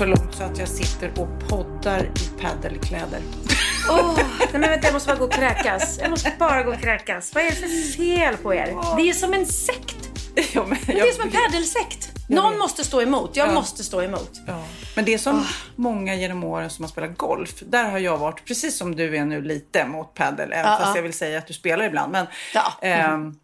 så långt så att jag sitter och poddar i paddelkläder. Åh, nej men vänta, jag måste bara gå och kräkas. Jag måste bara gå och kräkas. Vad är det för fel på er? Det är som en sekt. Ja, men, Det är som en paddelsekt. Någon måste stå emot. Jag måste stå emot. Ja. Men det är som många genom åren som har spelat golf. Där har jag varit, precis som du är nu, lite mot paddel. Även Ja, fast ja. jag vill säga att du spelar ibland. Men Ja. ehm,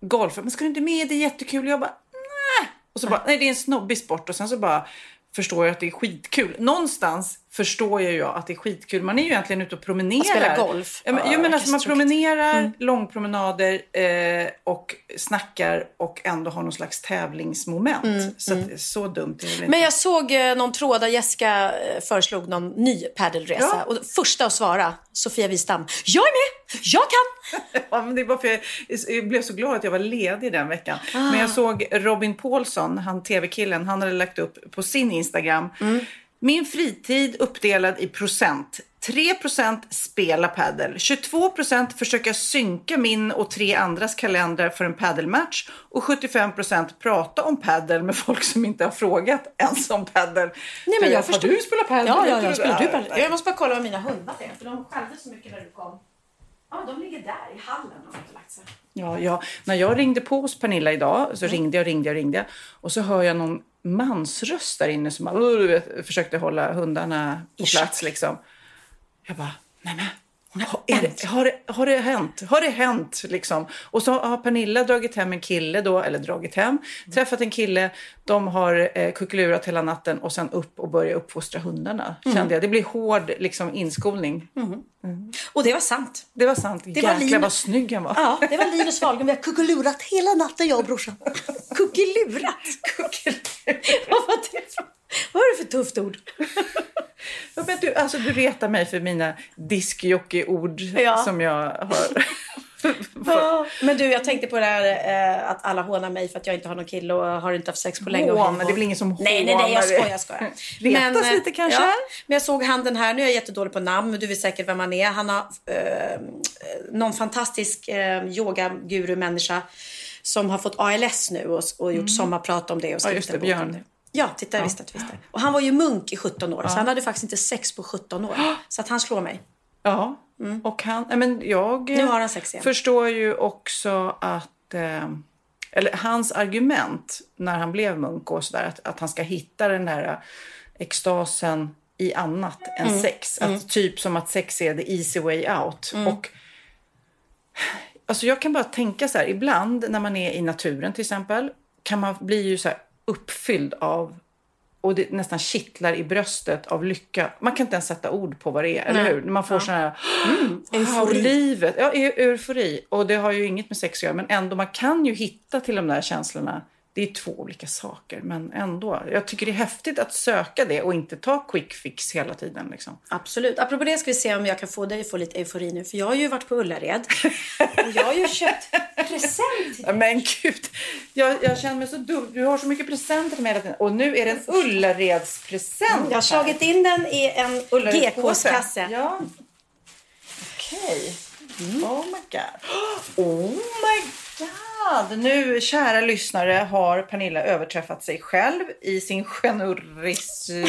golf, men ska du inte med? Det är jättekul. Jag bara, nej. Och så bara, nej det är en snobbig sport. Och sen så bara förstår jag att det är skitkul. Någonstans förstår jag ju att det är skitkul. Man är ju egentligen ute och promenerar. Och spelar golf. Ja, men, Ja, men alltså, är man promenerar, långpromenader eh, och snackar och ändå har någon slags tävlingsmoment. så att, så dumt är det inte. Men jag såg eh, någon tråd där Jessica eh, föreslog någon ny paddelresa. Ja. Och första att svara, Sofia Wistam. Jag är med! Jag kan! Ja, men det var för jag, jag blev så glad att jag var ledig den veckan. Men jag såg Robin Paulsson, han tv-killen, han hade lagt upp på sin Instagram. Min fritid uppdelad i procent. 3% spela paddel, 22% försöka synka min och tre andras kalendrar för en paddelmatch och 75% prata om paddel med folk som inte har frågat ens om paddel. Nej, men För, jag förstår. Har du spelat paddel? Ja, ja, jag spelar du paddel. Jag måste bara kolla vad mina hundar är. För de skällde så mycket när du kom. Ja, de ligger där i hallen och har inte lagt sig. Ja, ja, när jag ringde på hos Pernilla idag så ringde jag, ringde jag, ringde och så hör jag någon mansröst där inne som bara, vet, försökte hålla hundarna på plats liksom. Jag bara, nej men. Det, har, det, har det hänt? Har det hänt? Liksom. Och så har Pernilla dragit hem en kille då, eller dragit hem, träffat en kille. De har eh, kuckelurat hela natten och sen upp och börja uppfostra hundarna. Kände jag. Det blir hård liksom, inskolning. Och det var sant. Det var sant. var Jäklar Linus. vad snygg han var. Ja, det var Linus Wahlgren. Vi har kuckelurat hela natten jag och brorsan. Kuckelurat? Vad var det för, vad var det för tufft ord? Ja, men du, alltså, du retar mig för mina diskjockey-ord Ja. som jag har. Ja, Men du, jag tänkte på det här eh, att alla hånar mig för att jag inte har någon kille och har inte haft sex på länge. Hån, det är väl ingen som Nej, nej, nej, jag hånar dig. skojar, skojar. Retas eh, lite kanske? Ja, men jag såg han den här, nu är jag jättedålig på namn, men du vet säkert vem han är. Han har eh, någon fantastisk eh, yoga-guru-människa som har fått ALS nu och, och gjort sommarprat om det. Och skrivit just det, en bok om Björn. det. Ja, titta, jag visste att du visste. Och han var ju munk i 17 år, så han hade faktiskt inte sex på 17 år. Så att han slår mig. Ja, och han, men jag Mm. Nu har han sex igen. förstår ju också att, eh, eller hans argument när han blev munk och sådär, att, att han ska hitta den där extasen i annat än Mm. sex. Att, Typ som att sex är the easy way out. Mm. Och Alltså jag kan bara tänka så här, ibland när man är i naturen till exempel, kan man bli ju så här uppfylld av och det nästan kittlar i bröstet av lycka. Man kan inte ens sätta ord på vad det är, eller hur? Man får sån här, wow, eufori. livet. Ja, eu- eufori. Och det har ju inget med sex att göra, men ändå, man kan ju hitta till de där känslorna. Det är två olika saker, men ändå. Jag tycker det är häftigt att söka det och inte ta quick fix hela tiden. Liksom. Absolut. Apropå det ska vi se om jag kan få dig att få lite eufori nu. För jag har ju varit på Ullared. Och jag har ju köpt present. Men gud, jag, jag känner mig så dum. Du har så mycket presenter till mig hela tiden. Och nu är det en Ullaredspresent. Jag har slagit in den i en GKs-kasse. Ja. Okej. Oh my god. Oh my god. Vad? Nu, kära lyssnare, har Pernilla överträffat sig själv i sin generositet.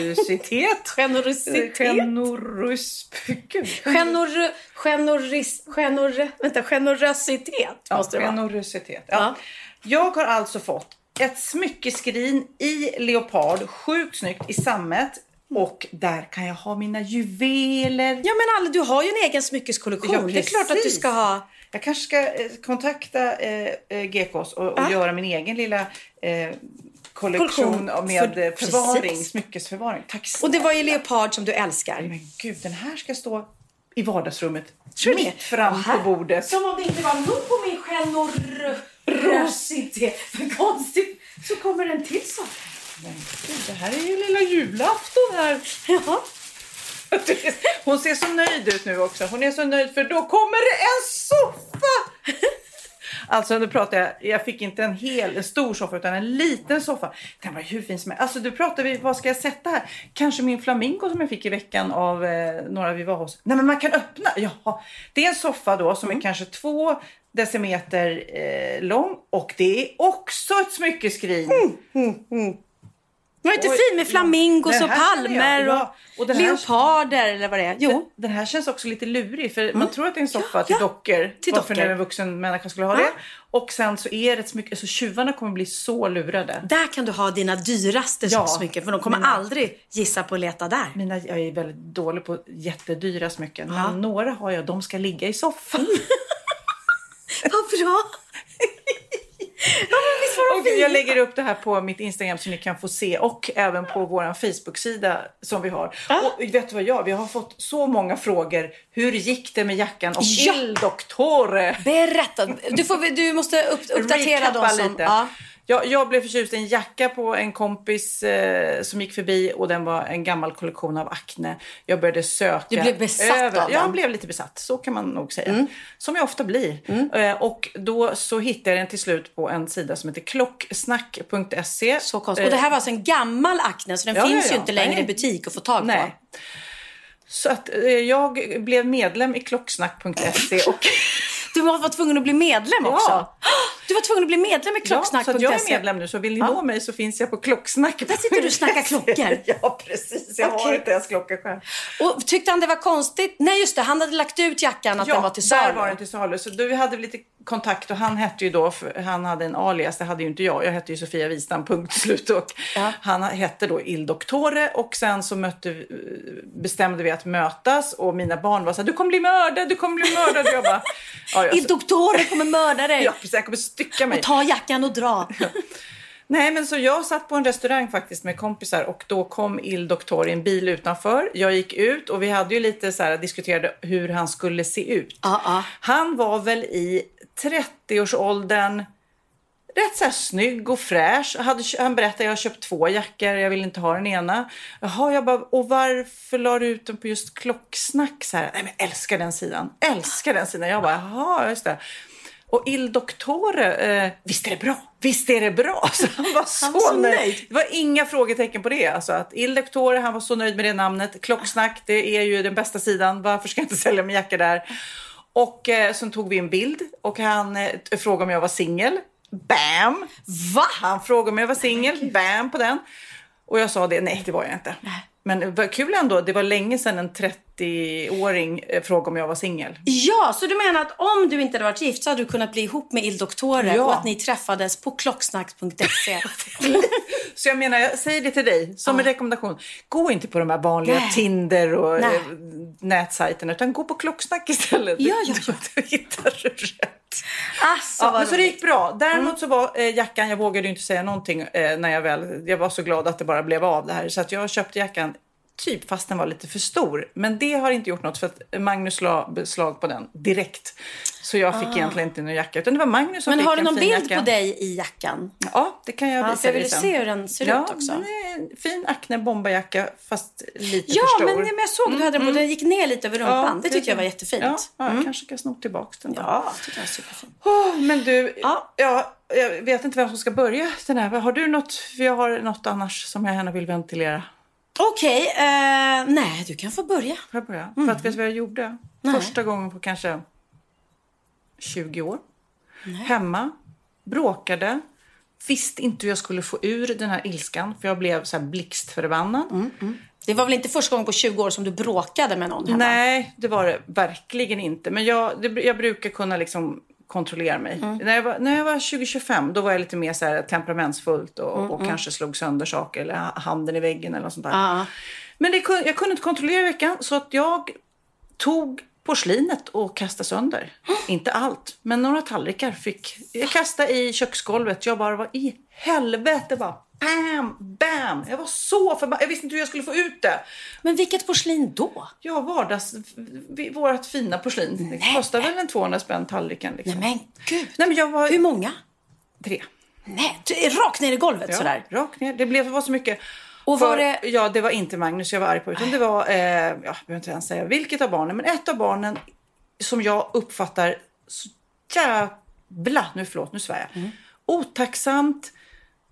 Generositet? Generos... Gud. Genor, genoris, genor, vänta, generositet måste det vara. Generositet. Ja. Ja. Jag har alltså fått ett smyckeskrin i leopard, sjukt snyggt i sammet. Och där kan jag ha mina juveler. Ja men alla, du har ju en egen smyckeskollektion. Ja, det är klart att du ska ha. Jag kanske ska eh, kontakta eh, eh, GKs och, och Ja. göra min egen lilla eh, kollektion med för- eh, förvaring, precis. smyckesförvaring. Tack Och det var ju snälla. leopard som du älskar. Men gud, den här ska stå i vardagsrummet. Tror mitt det? fram här- på bordet. Som om det inte var nog på min generositet. För konstigt så kommer en till sak. Men gud, det här är ju lilla julafton här. Ja. Hon ser så nöjd ut nu också. Hon är så nöjd för då kommer det en soffa! Alltså nu pratar jag, jag fick inte en hel, en stor soffa utan en liten soffa. Den var hur fin som helst. Alltså du pratar vi, vad ska jag sätta här? Kanske min flamingo som jag fick i veckan av eh, några vi var hos. Nej men man kan öppna, jaha. Det är en soffa då som är kanske två decimeter eh, lång och det är också ett smyckeskrin. Var det inte Oj, fint med flamingos den och känner jag, palmer ja. och, den leoparder eller vad det är? Jo. Den här känns också lite lurig för man tror att det är en soffa Ja, till ja. dockor. Till varför dockor. en vuxen människa skulle ha Ja. det. Och sen så är det ett smycke, så tjuvarna kommer bli så lurade. Där kan du ha dina dyraste Ja. smycken för de kommer Mina- aldrig gissa på att leta där. Mina, jag är väldigt dålig på jättedyra smycken. Ja. Men några har jag, de ska ligga i soffan. Vad bra! Och jag lägger upp det här på mitt Instagram så ni kan få se och även på vår Facebook-sida som vi har. Och vet du vad jag, vi har fått så många frågor. Hur gick det med jackan och Ja. Il Dottore? Berätta. Du, får, du måste upp, uppdatera dem som... lite. Ja. Jag, jag blev förtjust i en jacka på en kompis eh, som gick förbi och den var en gammal kollektion av Acne. Jag började söka. Du blev besatt av Jag den? blev lite besatt, så kan man nog säga. Mm. Som jag ofta blir. Eh, och då så hittade jag den till slut på en sida som heter klocksnack.se. Så konstigt. Och det här var alltså en gammal Acne så den Ja, ja, finns ju ja. inte längre Nej. i butik att få tag på. Nej. Så att eh, jag blev medlem i klocksnack.se och Du var tvungen att bli medlem också. Ja. Du var tvungen att bli medlem i Ja, så klocksnack.se. jag är medlem nu så vill ni Ja. nå mig så finns jag på klocksnack. Där sitter du och snackar klockor. ja precis, jag har Okej. inte ens klocka själv. Och tyckte han det var konstigt? Nej just det, han hade lagt ut jackan att den var till salu. där var den till salu. Så vi hade lite kontakt och han hette ju då, för han hade en alias, det hade ju inte jag. Jag hette ju Sofia Wistam, punkt slut. Och Ja. Han hette då Il Dottore och sen så mötte, bestämde vi att mötas och mina barn var så här, du kommer bli mördad, du kommer bli mördad. Jag bara, ja, jag, Il Dottore kommer mörda dig. ja, precis, jag kommer stycka mig. Och ta jackan och dra. Nej, men så jag satt på en restaurang faktiskt med kompisar och då kom Il Doktor i en bil utanför. Jag gick ut och vi hade ju lite så här diskuterade hur han skulle se ut. Ja, ja. Han var väl i 30-årsåldern. Rätt så här snygg och fräsch. Hade, han berättade jag har köpt två jackor, jag vill inte ha den ena. Jaha, jag bara, och varför la du ut den på just klocksnack? Så här, Nej, men älskar den sidan. Älskar den sidan. Jag bara, jaha, just det. Och Il Dottore, eh, visst är det bra? Visst är det bra? Så han var så, var så nöjd. nöjd. Det var inga frågetecken på det. Alltså att Il Dottore, han var så nöjd med det namnet. Klocksnack, det är ju den bästa sidan. Varför ska jag inte sälja min jacka där? Och eh, sen tog vi en bild och han eh, frågade om jag var singel. Bam! Va? Han frågade om jag var singel. Bam på den. Och jag sa det. Nej, det var jag inte. Men det var kul ändå. Det var länge sedan en 30 80-åring eh, fråga om jag var singel. Ja, så du menar att om du inte hade varit gift så hade du kunnat bli ihop med illdoktorer ja. och att ni träffades på klocksnack.se. så jag menar, jag säger det till dig som ja. en rekommendation. Gå inte på de här vanliga Nej. Tinder och eh, Nej. nätsajterna utan gå på klocksnack istället. Ja, ja, ja. Då, då hittar du rätt. Alltså, ja, men så det gick bra. Däremot mm. så var eh, jackan, jag vågade inte säga någonting eh, när jag väl, jag var så glad att det bara blev av det här. Så att jag köpte jackan typ fast den var lite för stor. Men det har inte gjort något för att Magnus la beslag på den direkt. Så jag fick egentligen inte någon jacka utan det var Magnus som Ah. Men fick har du någon bild jacka. på dig i jackan? Ja, det kan jag Ja, visa jag vill sen. se hur den ser ja, ut också. en fin Acne bomberjacka fast lite Ja, för men, stor. men jag såg att du hade den på. Den gick ner lite över rumpan. det tyckte jag var jättefint. Ja, ja jag kanske ska sno tillbaka den. då. Ja, jag tycker jag superfint. Åh, men du, Ja. ja. jag vet inte vem som ska börja den här. Har du något? För jag har något annars som jag gärna vill ventilera. Okej, eh, nej du kan få börja. Får jag börja? För att vet du vad jag gjorde? Nej. Första gången på kanske 20 år. Hemma bråkade. Visste inte hur jag skulle få ur den här ilskan. För jag blev så här blixtförbannad. Det var väl inte första gången på 20 år som du bråkade med någon hemma? Nej, det var det verkligen inte. Men jag, det, jag brukar kunna liksom kontrollera mig. Mm. När, jag var, när jag var 20-25 då var jag lite mer så här temperamentsfullt och, Mm, och kanske slog sönder saker eller ha- handen i väggen eller något sånt där. Ja. Men det, jag kunde inte kontrollera i veckan så att jag tog porslinet och kastade sönder. inte allt, men några tallrikar fick jag kasta i köksgolvet. Jag bara, vad i helvete? Bara, bam, bam. Jag var så förbannad. Jag visste inte hur jag skulle få ut det. Men vilket porslin då? Ja, vardags... Vårat fina porslin. Det kostar väl en 200 spänn tallriken. Liksom. Nej men gud. Nej, men jag var... Hur många? Tre. Nej, rakt ner i golvet Ja, sådär. rakt ner. Det blev, var så mycket. Och var det- Ja, det var inte Magnus jag var arg på. Utan det var, eh, jag behöver inte ens säga vilket av barnen, men ett av barnen som jag uppfattar så jävla, nu förlåt, nu svär jag. Mm. Otacksamt,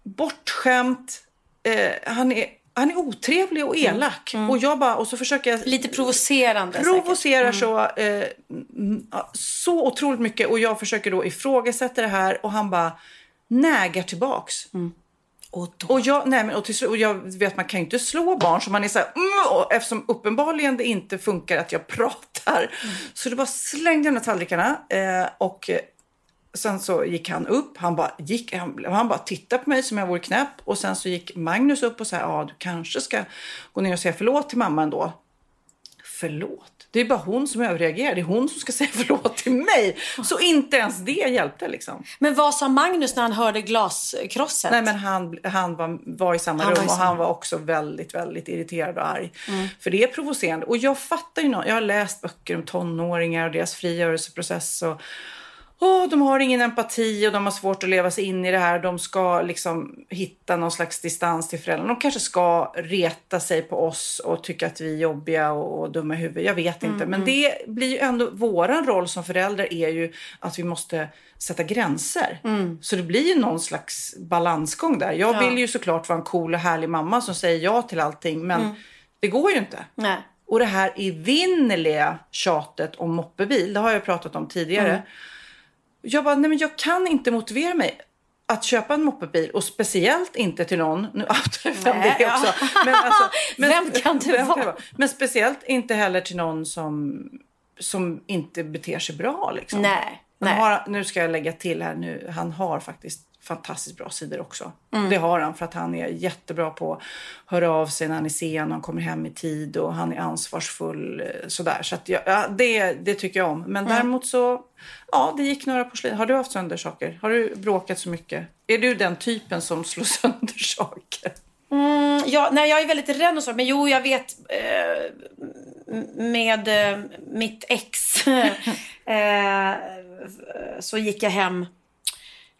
bortskämt, eh, han, är, han är otrevlig och Mm. elak. Och jag bara, och så försöker jag Lite provocerande säkert. provocerar så, eh, mm, så otroligt mycket och jag försöker då ifrågasätta det här och han bara nägar tillbaks. Och då, Och jag, nej men, och, till, och jag vet man kan ju inte slå barn så man är så här, mm, och eftersom uppenbarligen det inte funkar att jag pratar. Så det bara slängde jag de tallrikarna eh, och sen så gick han upp. Han bara, gick, han, han bara tittade på mig som jag vore knäpp och sen så gick Magnus upp och sa, ja du kanske ska gå ner och säga förlåt till mamma ändå. Förlåt? Det är bara hon som överreagerar. Det är hon som ska säga förlåt till mig. Så inte ens det hjälpte liksom. Men vad sa Magnus när han hörde glaskrosset? Nej, men han, han var, var i samma Han rum i och samma- han var också väldigt, väldigt irriterad och arg. För det är provocerande. Och jag fattar ju nå- Jag har läst böcker om tonåringar och deras frigörelseprocess. Och, åh, de har ingen empati och de har svårt att leva sig in i det här. De ska liksom hitta någon slags distans till föräldrarna. De kanske ska reta sig på oss och tycka att vi är jobbiga och, och dumma i huvudet. Jag vet inte. Men det blir ju ändå, våran roll som förälder är ju att vi måste sätta gränser. Så det blir ju någon slags balansgång där. Jag vill ju såklart vara en cool och härlig mamma som säger ja till allting. Men det går ju inte. Nej. Och det här evinnerliga tjatet om moppebil, det har jag pratat om tidigare. Jag bara, nej men jag kan inte motivera mig att köpa en moppebil och speciellt inte till någon, nu outar jag det också. Men alltså, men, Vem kan det vem vara? Men speciellt inte heller till någon som, som inte beter sig bra. Liksom. Nej, nej. Har, nu ska jag lägga till här nu, han har faktiskt fantastiskt bra sidor också. Mm. Det har han för att han är jättebra på att höra av sig när han är sen och han kommer hem i tid och han är ansvarsfull eh, sådär. Så jag, ja, det, det tycker jag om. Men Mm. däremot så, ja det gick några porslin. Har du haft sönder saker? Har du bråkat så mycket? Är du den typen som slår sönder saker? Mm, ja, nej, jag är väldigt rädd och så. Men jo, jag vet eh, med eh, mitt ex eh, så gick jag hem.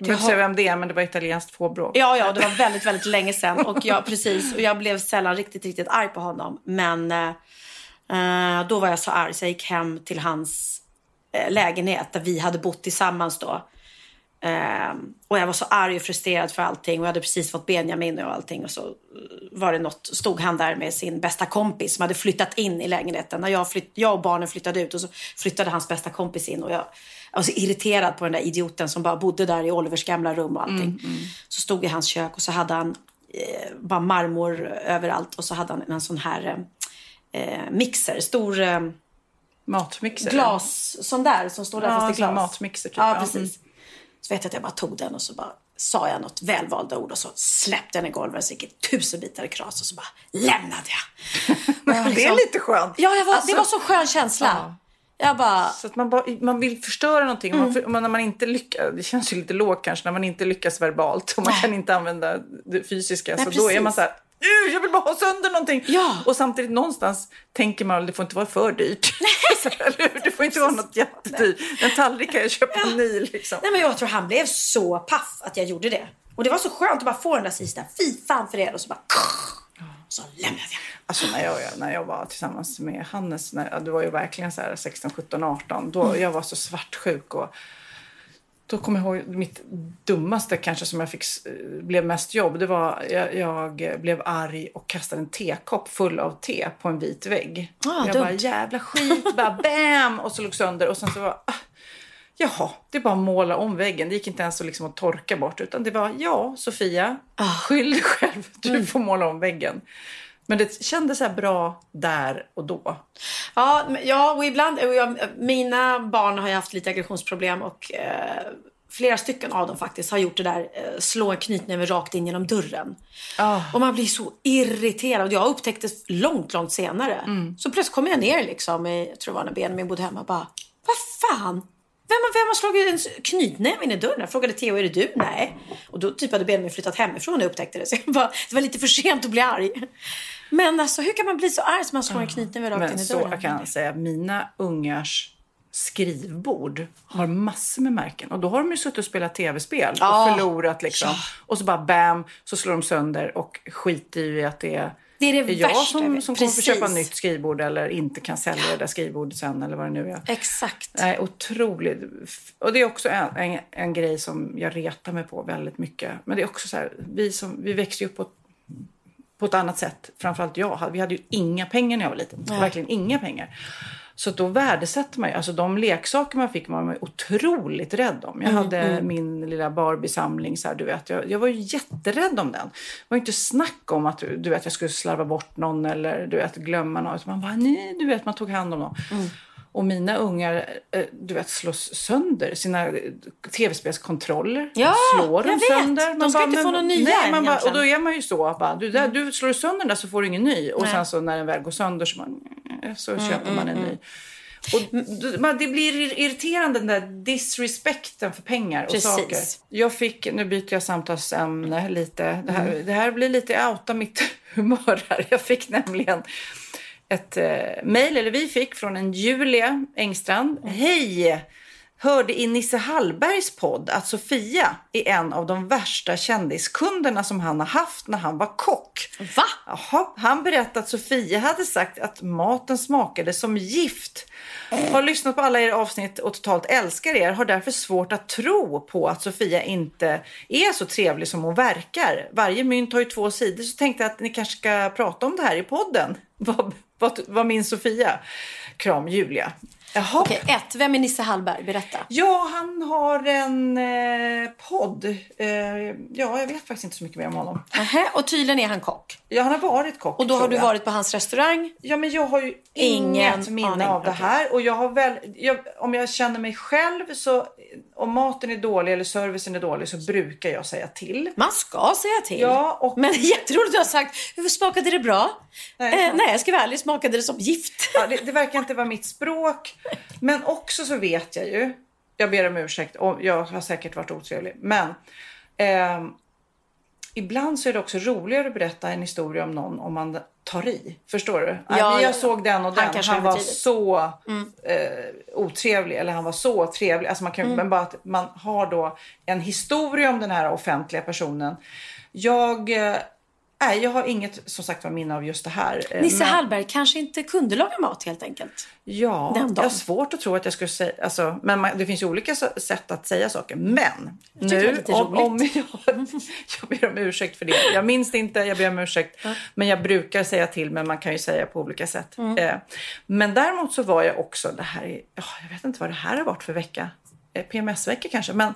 Du behöver inte säga vem det är men det var italienskt fårbråk. Ja, ja, det var väldigt, väldigt länge sedan. Och jag, precis, och jag blev sällan riktigt, riktigt arg på honom. Men eh, eh, då var jag så arg så jag gick hem till hans eh, lägenhet där vi hade bott tillsammans då. Eh, och jag var så arg och frustrerad för allting och jag hade precis fått Benjamin och allting. Och så eh, var det något, stod han där med sin bästa kompis som hade flyttat in i lägenheten. När jag, flytt, jag och barnen flyttade ut och så flyttade hans bästa kompis in. Och jag, jag var så irriterad på den där idioten som bara bodde där i Olivers gamla rum och allting. Så stod i hans kök och så hade han eh, bara marmor överallt och så hade han en sån här eh, eh, mixer, stor eh, Matmixer? glas, sån där som står där Ja, fast i glas. matmixer typ. Ja, precis. Så vet jag att jag bara tog den och så bara sa jag något välvalda ord och så släppte den i golvet så gick det tusen bitar i kras och så bara lämnade jag. Och jag var Det är lite skönt. Ja, var, Alltså- det var så skön känsla. Ja. Jag bara, Så att man, bara, man vill förstöra någonting. Mm. Man, man, när man inte lyckas, det känns ju lite lågt kanske när man inte lyckas verbalt och man kan inte använda det fysiska. Nej, så då är man precis. så här, "Uh, jag vill bara ha sönder någonting. Ja. Och samtidigt någonstans tänker man att det får inte vara för dyrt. Det får inte vara något jättedyrt. En tallrik kan jag köpa en ny liksom. nej men jag tror han blev så paff att jag gjorde det. Och det var så skönt att bara få den där sista, fy fan för er. Och så bara, så lämnade jag. Alltså när jag, när jag var tillsammans med Hannes, när, det var ju verkligen så här 16, 17, 18. Då, Mm. Jag var så svartsjuk och då kommer jag ihåg mitt dummaste kanske som jag fick, s- blev mest jobb. Det var jag, jag blev arg och kastade en tekopp full av te på en vit vägg. Ah, jag dumt. bara jävla skit, bara bam! Och så låg sönder och sen så var ah, Jaha, det är bara att måla om väggen. Det gick inte ens att, liksom att torka bort. Utan det var, ja, Sofia, skyll dig själv. Du får måla om väggen. Men det kändes så bra där och då. Ja, ja och ibland, och jag, mina barn har ju haft lite aggressionsproblem och eh, flera stycken av dem faktiskt har gjort det där, eh, slå en knytnäve rakt in genom dörren. Och man blir så irriterad. Jag upptäckte långt, långt senare. Så plötsligt kom jag ner liksom, i, jag tror det var när Benjamin bodde hemma och bara, vad fan? Vem, vem har slagit en knytnäve in i dörren? Jag frågade Theo, är det du? Nej. Och då typ hade Benjamin flyttat hemifrån jag upptäckte det. Så jag bara, det var lite för sent att bli arg. Men alltså, hur kan man bli så arg som man slår en knytnäve rakt in i så dörren? jag kan säga att mina ungars skrivbord har massor med märken. Och då har de ju suttit och spelat tv-spel och förlorat liksom. Och så bara bam, så slår de sönder och skiter i att det är, Det är det jag värsta jag som, som kommer Precis. köpa nytt skrivbord eller inte kan sälja det där skrivbordet sen eller vad det nu är. Exakt. Nej, otroligt. Och det är också en, en, en grej som jag retar mig på väldigt mycket. Men det är också så här, vi, som, vi växte ju upp på, på ett annat sätt. Framförallt jag. Vi hade ju inga pengar när jag var liten. Verkligen inga pengar. Så då värdesätter man ju, alltså de leksaker man fick var man otroligt rädd om. Jag hade min lilla Barbie-samling, så här, du vet. Jag, jag var ju jätterädd om den. Det var inte snack om att du vet, jag skulle slarva bort någon eller du vet, glömma något. Man bara, nej, du vet, man tog hand om någon. Och mina ungar, eh, du vet, slår sönder sina eh, tv-spelskontroller. Ja, slår vet. sönder. De ska inte få någon ny nej, man bara, Och då är man ju så, bara, du, där, du slår sönder den där så får du ingen ny. Och Nej. sen så när den väl går sönder så, man, så köper man en ny. Och man- det blir ir- irriterande den där disrespekten för pengar och Precis. saker. Jag fick, nu byter jag samtalsämne lite. Det här, det här blir lite outa mitt humör här. Jag fick nämligen ett eh, mejl, eller vi fick, från en Julia Engstrand. Hej! Hörde i Nisse Hallbergs podd att Sofia är en av de värsta kändiskunderna som han har haft när han var kock. Va? Jaha, han berättade att Sofia hade sagt att maten smakade som gift. Har lyssnat på alla era avsnitt och totalt älskar er. Har därför svårt att tro på att Sofia inte är så trevlig som hon verkar. Varje mynt har ju två sidor så tänkte jag att ni kanske ska prata om det här i podden. Vad, vad, vad minns Sofia? Kram Julia. Jaha. Okej, ett. Vem är Nisse Hallberg? Berätta. Ja, han har en eh, podd. Eh, ja, jag vet faktiskt inte så mycket mer om honom. Nähä, och tydligen är han kock. Ja, han har varit kock. Och då har du jag. varit på hans restaurang. Ja, men jag har ju Ingen inget minne aning, av det här. Och jag har väl, jag, om jag känner mig själv så, om maten är dålig eller servicen är dålig så brukar jag säga till. Man ska säga till. Ja, och- Men jätteroligt att du har sagt, hur smakade det bra? Nej, eh, nej jag ska vara ärlig, smakade det som gift? Ja, det, det verkar inte vara mitt språk. Men också så vet jag ju, jag ber om ursäkt, och jag har säkert varit otrevlig, men ehm, ibland så är det också roligare att berätta en historia om någon om man tar i. Förstår du? Ja, jag ja. såg den och Han den. kanske Han, var överdrivet. så eh, otrevlig eller han var så trevlig. Alltså man kan, Men bara att man har då en historia om den här offentliga personen. Jag, eh, nej, jag har inget som sagt var minne av just det här. eh, Nisse men- Hallberg kanske inte kunde laga mat helt enkelt. Ja, Den jag har svårt att tro att jag skulle säga... Alltså, men man, det finns ju olika sätt att säga saker. Men nu, om, om jag, jag ber om ursäkt för det. Jag minns det inte, jag ber om ursäkt. Men jag brukar säga till, men man kan ju säga på olika sätt. Mm. Eh, men däremot så var jag också... Det här är, ja, jag vet inte vad det här har varit för vecka. Eh, PMS-vecka kanske. Men,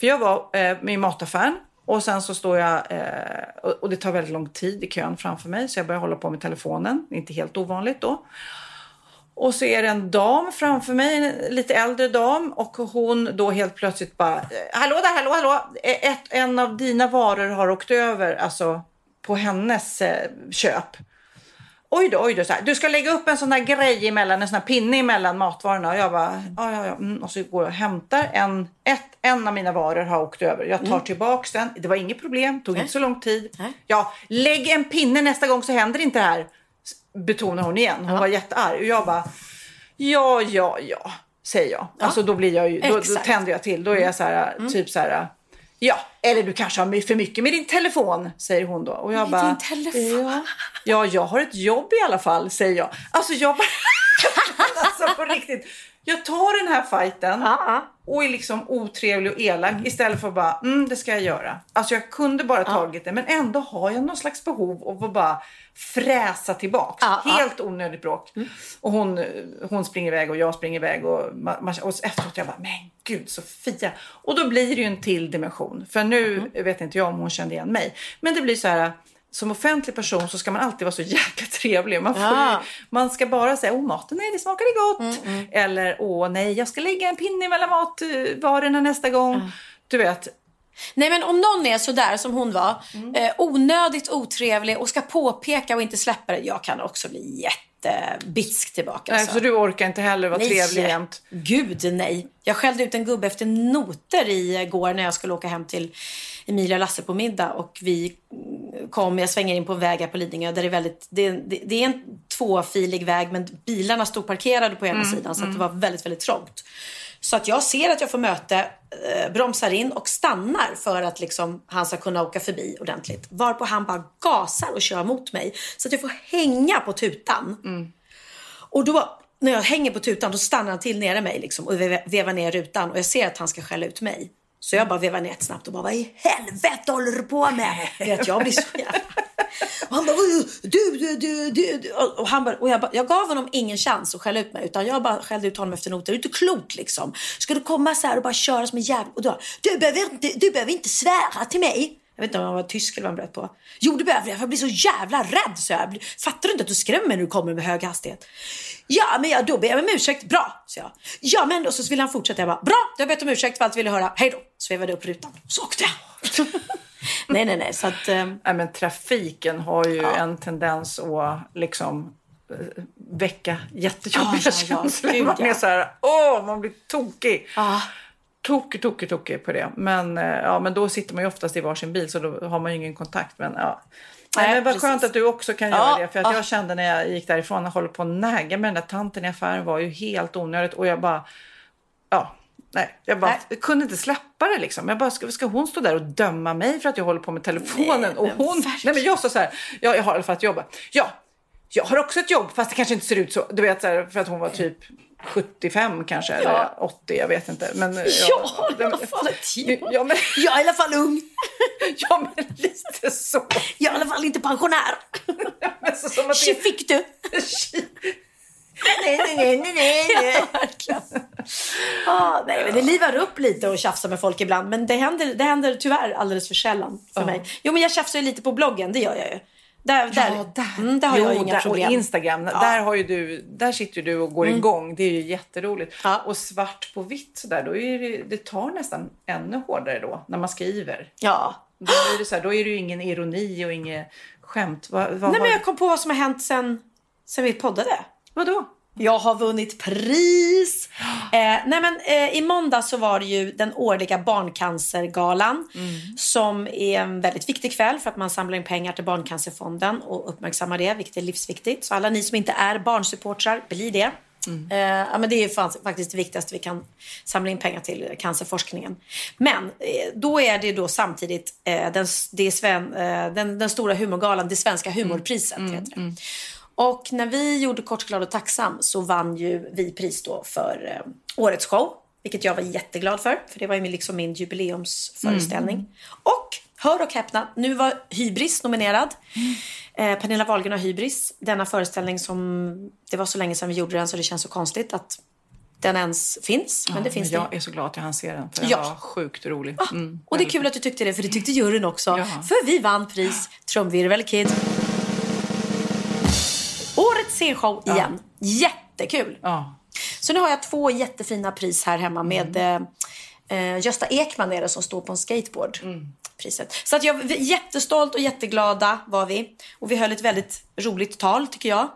för jag var eh, med i mataffären. Och sen så står jag, eh, och, det tar väldigt lång tid i kön framför mig. Så jag börjar hålla på med telefonen. Inte helt ovanligt då. Och så är det en dam framför mig, en lite äldre dam. Och hon då helt plötsligt bara, eh, hallå där, hallå, hallå. Ett, en av dina varor har åkt över, alltså på hennes eh, köp. Oj då, oj då. Så här, du ska lägga upp en sån där grej emellan, en sån här pinne emellan matvarorna. Och jag bara, ja, ja, ja. Mm. Och så går jag och hämtar en, ett, en av mina varor har åkt över. Jag tar tillbaks den. Det var inget problem, tog inte så lång tid. Nej. Ja, lägg en pinne nästa gång så händer inte det här. Betonar hon igen. Hon var jättearg. Och jag bara, ja, ja, ja, säger jag. Alltså då blir jag ju, då, då tänder jag till. Då är jag så här, typ så här. Ja, eller du kanske har för mycket med din telefon, säger hon då. Och jag Med bara, din telefon? Ja, ja, jag har ett jobb i alla fall, säger jag. Alltså jag bara, alltså på riktigt. Jag tar den här fighten och är liksom otrevlig och elak istället för att bara, mm, det ska jag göra. Alltså jag kunde bara tagit det men ändå har jag någon slags behov av att bara fräsa tillbaks. Helt onödigt bråk. Och hon, hon springer iväg och jag springer iväg och, och efteråt jag bara, men gud Sofia. Och då blir det ju en till dimension. För nu vet inte jag om hon kände igen mig. Men det blir så här, som offentlig person så ska man alltid vara så jäkla trevlig. Man, får Ja. man ska bara säga, åh maten, nej det smakade gott. Eller, åh nej, jag ska lägga en pinne mellan matvarorna nästa gång. Du vet, Nej men om någon är sådär som hon var, eh, onödigt otrevlig och ska påpeka och inte släppa det. Jag kan också bli jättebitsk tillbaka. nej, alltså. så du orkar inte heller vara trevlig jämt. Gud nej. Jag skällde ut en gubbe efter noter igår när jag skulle åka hem till Emilia och Lasse på middag och vi mm, kom, jag svänger in på en väg på Lidingö där det är väldigt, det, det, det är en tvåfilig väg men bilarna stod parkerade på ena Mm, sidan så att det var väldigt, väldigt trångt. Så att jag ser att jag får möte, eh, bromsar in och stannar för att liksom, han ska kunna åka förbi ordentligt. Varpå han bara gasar och kör mot mig så att jag får hänga på tutan. Och då när jag hänger på tutan då stannar han till nere mig liksom, och ve- vevar ner rutan och jag ser att han ska skälla ut mig. Så jag bara vevar ett snabbt och bara vad i helvete håller du på med? Vet, jag blir så jävla... Och han bara du, du, du, du. Och, han bara, och jag, bara, jag gav honom ingen chans att skälla ut mig utan jag bara skällde ut honom efter noter. Det är inte klokt liksom. Ska du komma så här och bara köra som en jävel? Och då, du behöver inte, du behöver inte svära till mig. Jag vet inte om han var tysk eller vad han bröt på. Jo, det behöver jag. för Jag blir så jävla rädd. Så jag. Fattar du inte att du skrämmer när du kommer med hög hastighet? Ja, men jag, då ber jag om ursäkt. Bra, sa jag. Ja, men och så ville han fortsätta. Jag bara, bra, du har bett om ursäkt för allt du ville höra. Hej då. Så vevade jag upp rutan. Så åkte jag. nej, nej, nej. Så att, ehm, Nej, men trafiken har ju en tendens att liksom eh, väcka jättejobbiga Ja, ja, ja. känslor. Man ja. är så här, åh, man blir tokig. ja. Tokig, tokig, tokig på det. Men, eh, ja, men då sitter man ju oftast i varsin bil så då har man ju ingen kontakt. Men, ja. Nej, men vad precis. skönt att du också kan Ja, göra det. För att ja. jag kände när jag gick därifrån och håller på att näga med den där tanten i affären var ju helt onödigt. Och jag bara, ja, nej, jag bara Nej. jag kunde inte släppa det liksom. Jag bara, ska, ska hon stå där och döma mig för att jag håller på med telefonen? Nej, och hon, verkligen. nej men jag sa så här, ja, jag har i alla fall ett jobb. Ja, jag har också ett jobb fast det kanske inte ser ut så. Du vet så här, för att hon var typ 75 kanske, eller 80, jag vet inte. Men, ja, har i alla fall. Ja, men, Jag är i alla fall ung. ja, men lite så. Jag är i alla fall inte pensionär. Men så, som att Tji fick du. nej, nej, nej, nej, nej. Ja, verkligen. Ah, nej, men det livar upp lite och tjafsa med folk ibland. Men det händer, det händer tyvärr alldeles för sällan för mig. Jo, men jag tjafsar ju lite på bloggen. Det gör jag ju. Där, där, Ja, där. Mm, där har jo, jag inga där, problem. Och Instagram, där, har ju du, där sitter ju du och går igång. Det är ju jätteroligt. Ja. Och svart på vitt sådär, då är det, det tar nästan ännu hårdare då när man skriver. Ja. Då är det, så här, då är det ju ingen ironi och inget skämt. Vad, vad, Nej, men jag kom på vad som har hänt sen, sen vi poddade. vadå? Jag har vunnit pris! Eh, nej men, eh, I måndag så var det ju den årliga Barncancergalan som är en väldigt viktig kväll för att man samlar in pengar till Barncancerfonden och uppmärksammar det, vilket är livsviktigt. Så alla ni som inte är barnsupportrar, bli det. Eh, ja, men det är faktiskt det viktigaste vi kan samla in pengar till cancerforskningen. Men eh, då är det då samtidigt eh, den, det Sven, eh, den, den stora humorgalan, det svenska humorpriset. heter det. Och när vi gjorde Kort, glad och tacksam så vann ju vi pris då för eh, årets show. Vilket jag var jätteglad för, för det var ju min- liksom min jubileumsföreställning. Och hör och häpna, nu var Hybris nominerad. Eh, Pernilla Wahlgren har Hybris. Denna föreställning som, det var så länge sedan vi gjorde den så det känns så konstigt att den ens finns. men det finns jag det. är så glad att jag hann se den. För den Ja. var sjukt rolig. Ah, Mm, och det är kul att du tyckte det, för det tyckte juryn också. Ja. För vi vann pris. Trumvirvel Kid. Årets scenshow igen. Jättekul. Ja. Så nu har jag två jättefina pris här hemma med Mm. eh, Gösta Ekman är det som står på en skateboard. Mm. Priset. Så att jag jättestolt och jätteglada var vi. Och vi höll ett väldigt roligt tal tycker jag.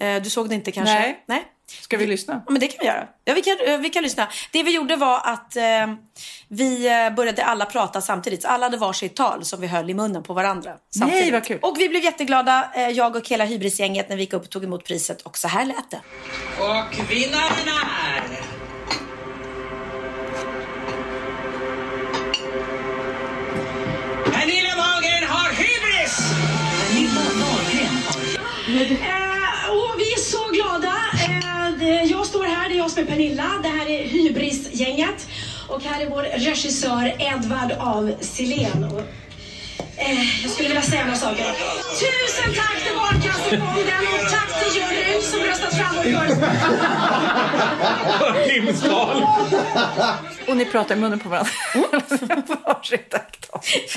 Eh, du såg det inte kanske? Mm. Nej. Nej. Ska vi lyssna? Ja, men det kan vi göra. Ja, vi, kan, eh, vi kan lyssna. Det vi gjorde var att eh, vi eh, började alla prata samtidigt. Så alla hade varsitt tal som vi höll i munnen på varandra. Samtidigt. vad kul. Och vi blev jätteglada, eh, jag och hela hybrisgänget, när vi gick upp och tog emot priset. Och så här lät det. Och vinnaren är... Pernilla Wahlgren har hybris! Pernilla Wahlgren har... Eh, jag står här, det är jag som är Pernilla. Det här är Hybris-gänget. Och här är vår regissör Edvard av Silén. Eh, jag skulle vilja säga några saker. Tusen tack till Barncancerfonden och tack till juryn som röstat fram och Timstal. Och ni pratar i munnen på varandra. Varsitt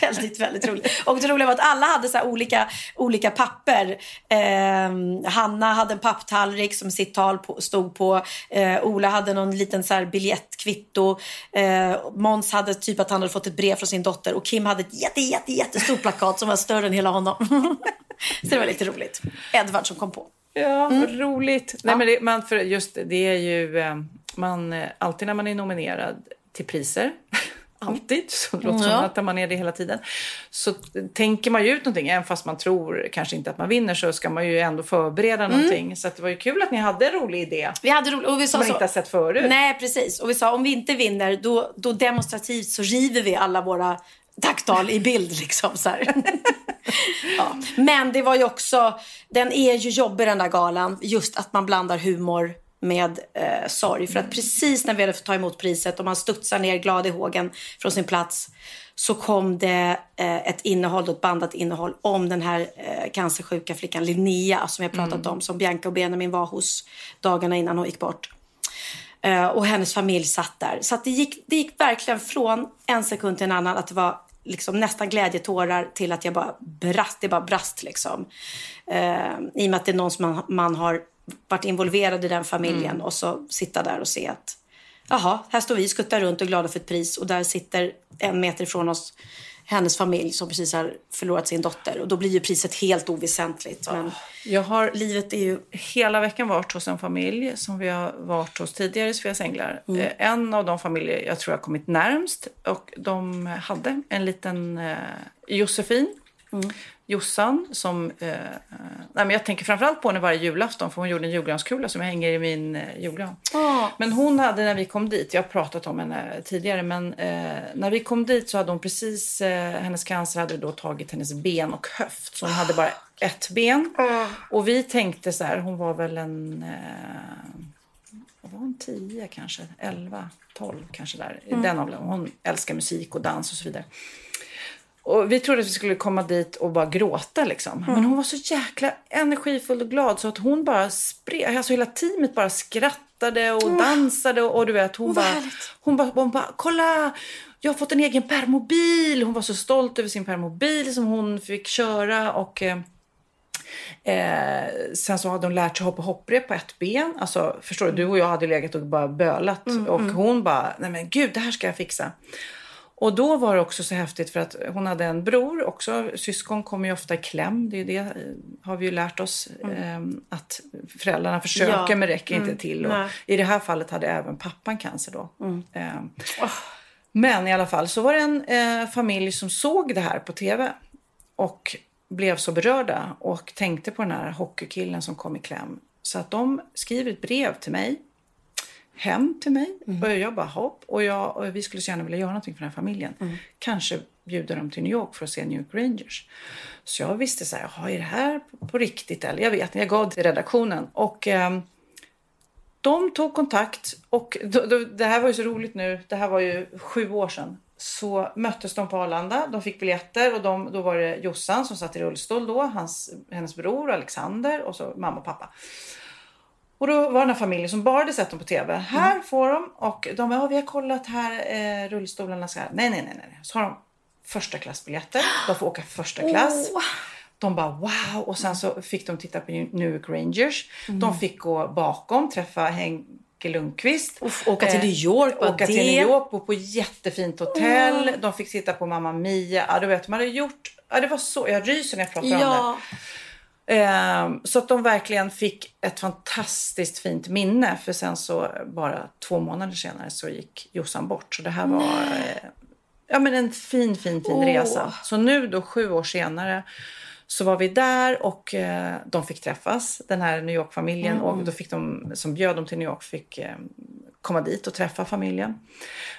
väldigt, väldigt roligt. Och det roliga var att alla hade så här olika, olika papper. Eh, Hanna hade en papptallrik som sitt tal på, stod på. Eh, Ola hade någon liten så här biljettkvitto. Eh, Måns hade typ att han hade fått ett brev från sin dotter. Och Kim hade ett jätte, jätte, jättestort plakat som var större än hela honom. så det var lite roligt. Edvard som kom på. Ja, vad roligt. Nej, men det, man, för just det, är ju eh, man, eh, alltid när man är nominerad till priser, alltid, så det låter som Ja. att man är det hela tiden, så tänker man ju ut någonting, även fast man tror kanske inte att man vinner så ska man ju ändå förbereda någonting. Så att det var ju kul att ni hade en rolig idé Vi hade roligt. Och vi sa som man så, inte har sett förut. Nej, precis. Och vi sa om vi inte vinner då, då demonstrativt så river vi alla våra tacktal i bild. Liksom, så ja. Men det var ju också, den är ju jobbig den där galan. Just att man blandar humor med eh, sorg. För att precis när vi hade fått ta emot priset och man studsar ner glad i hågen från sin plats så kom det eh, ett innehåll, ett bandat innehåll om den här eh, cancersjuka flickan Linnea som jag pratat om, som Bianca och Benjamin var hos dagarna innan hon gick bort. Eh, och hennes familj satt där. Så det, gick, det gick verkligen från en sekund till en annan att det var liksom nästan glädjetårar till att jag bara brast. Det bara brast liksom. Eh, I och med att det är någon som man, man har varit involverad i den familjen och så sitta där och se att jaha, här står vi, skuttar runt och glada för ett pris och där sitter en meter ifrån oss hennes familj som precis har förlorat sin dotter. Och då blir ju priset helt oväsentligt. Men Jag har livet är ju... hela veckan varit hos en familj som vi har varit hos tidigare i Sveas Änglar. Eh, En av de familjer jag tror jag har kommit närmst. Och de hade en liten eh, Josefin, Jossan, som... Eh, eh, nej men jag tänker framförallt på henne varje julafton för hon gjorde en julgranskula som jag hänger i min eh, julgran. Men hon hade när vi kom dit, jag har pratat om henne tidigare, men eh, när vi kom dit så hade hon precis, eh, hennes cancer hade då tagit hennes ben och höft. Så hon hade bara ett ben. Och vi tänkte så här, hon var väl en, eh, var hon, 10 kanske, 11, 12 kanske där. i Den åldern. Hon älskar musik och dans och så vidare. Och vi trodde att vi skulle komma dit och bara gråta liksom. Men hon var så jäkla energifull och glad så att hon bara spred, alltså hela teamet bara skrattade och dansade och, och du vet hon bara, hon bara, hon bara, kolla! Jag har fått en egen permobil. Hon var så stolt över sin permobil som hon fick köra och eh, Eh, sen så hade hon lärt sig hoppa hopprep på ett ben. Alltså, förstår du, du och jag hade legat och bara bölat. och hon bara, nej men gud, det här ska jag fixa. Och då var det också så häftigt för att hon hade en bror också. Syskon kommer ju ofta i kläm. Det det eh, har vi ju lärt oss. Eh, att föräldrarna försöker Ja. men räcker inte till. Och Nej. I det här fallet hade även pappan cancer då. Eh, men i alla fall så var det en eh, familj som såg det här på tv. Och blev så berörda och tänkte på den här hockeykillen som kom i kläm. Så att de skriver ett brev till mig hem till mig. Och jag bara hopp. Och, jag, och vi skulle så gärna vilja göra någonting för den här familjen. Kanske bjuda dem till New York för att se New York Rangers. Så jag visste så här, jaha, är det här på, på riktigt? Eller jag vet jag gav det till redaktionen. Och ehm, de tog kontakt och då, då, det här var ju så roligt nu. Det här var ju sju år sedan. Så möttes de på Arlanda. De fick biljetter och de, då var det Jossan som satt i rullstol då. Hans, hennes bror Alexander och så mamma och pappa. Och då var den här familjen som bara hade sett dem på tv. Här får de och de ja, vi har kollat här eh, rullstolarna ska. Nej, nej, nej, nej. Så har de första klassbiljetter. De får åka första klass. De bara wow och sen så fick de titta på New York Rangers. De fick gå bakom, träffa Henke Lundqvist. Uff, åka till New York, bara åka till. New York, bo på jättefint hotell. De fick titta på Mamma Mia. Ja, du vet, man hade gjort... Ja, det var så... Jag ryser när jag pratar om det. Ehm, så att de verkligen fick ett fantastiskt fint minne. För sen så bara två månader senare så gick Jossan bort. Så det här var eh, ja, men en fin, fin, fin Åh. resa. Så nu då sju år senare så var vi där och eh, de fick träffas, den här New York-familjen. Och då fick de, som bjöd dem till New York, fick eh, komma dit och träffa familjen.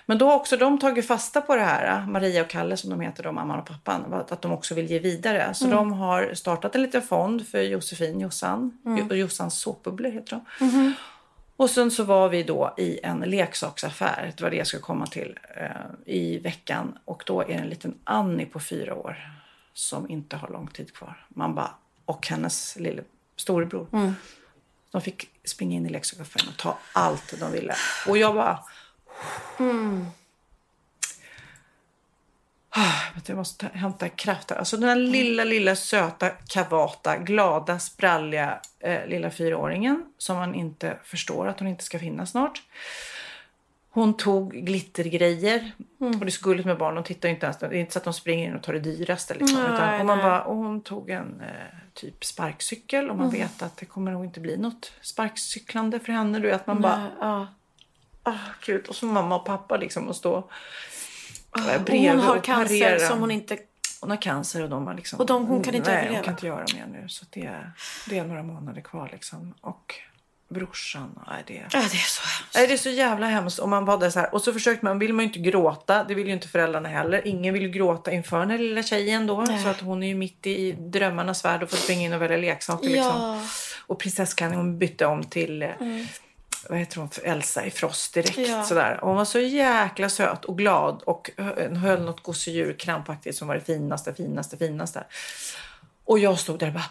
Men då har också de tagit fasta på det här, Maria och Kalle som de heter, då, mamman och pappan, att de också vill ge vidare. Så de har startat en liten fond för Josefin, Jossan, Jo- Jossans såpbubblor heter de. Och sen så var vi då i en leksaksaffär, det var det jag skulle komma till, eh, i veckan. Och då är det en liten Annie på fyra år som inte har lång tid kvar. Man bara, och hennes lille storebror. De fick springa in i leksaksaffären och ta allt de ville. Och jag bara... Ah, vet du, Jag måste ta, hämta kraft här. Alltså den här lilla, lilla söta, kavata, glada, spralliga eh, lilla fyraåringen som man inte förstår att hon inte ska finnas snart. Hon tog glittergrejer. Och det är så gulligt med barn. De tittar inte ens. Det är inte så att de springer in och tar det dyraste. Liksom, Nej, utan, och, man nej. bara, och hon tog en eh, typ sparkcykel. Och man vet att det kommer nog inte bli något sparkcyklande för henne. Du vet, man bara, Ja. ah, gud. Och så mamma och pappa liksom och stå eh, Och bredvid hon har och cancer parera. som hon inte... Hon har cancer och de har liksom... Och de- hon kan inte nej, överleva. hon kan inte göra mer nu. Så det, det är några månader kvar liksom. Och brorsan, nej det... Ja, det är så hemskt. Nej, det är så jävla hemskt. Och man var där så här. Och så försökte man, vill man ju inte gråta. Det vill ju inte föräldrarna heller. Ingen vill ju gråta inför den här lilla tjejen då. Så att hon är ju mitt i drömmarnas värld och får springa in och välja leksaker liksom. Ja. Och prinsessklänning hon bytte om till eh, vad heter hon, för Elsa i Frost direkt. Ja. Sådär. Och hon var så jäkla söt och glad och hö- höll något gosedjur krampaktigt som var det finaste, finaste, finaste. Och jag stod där och bara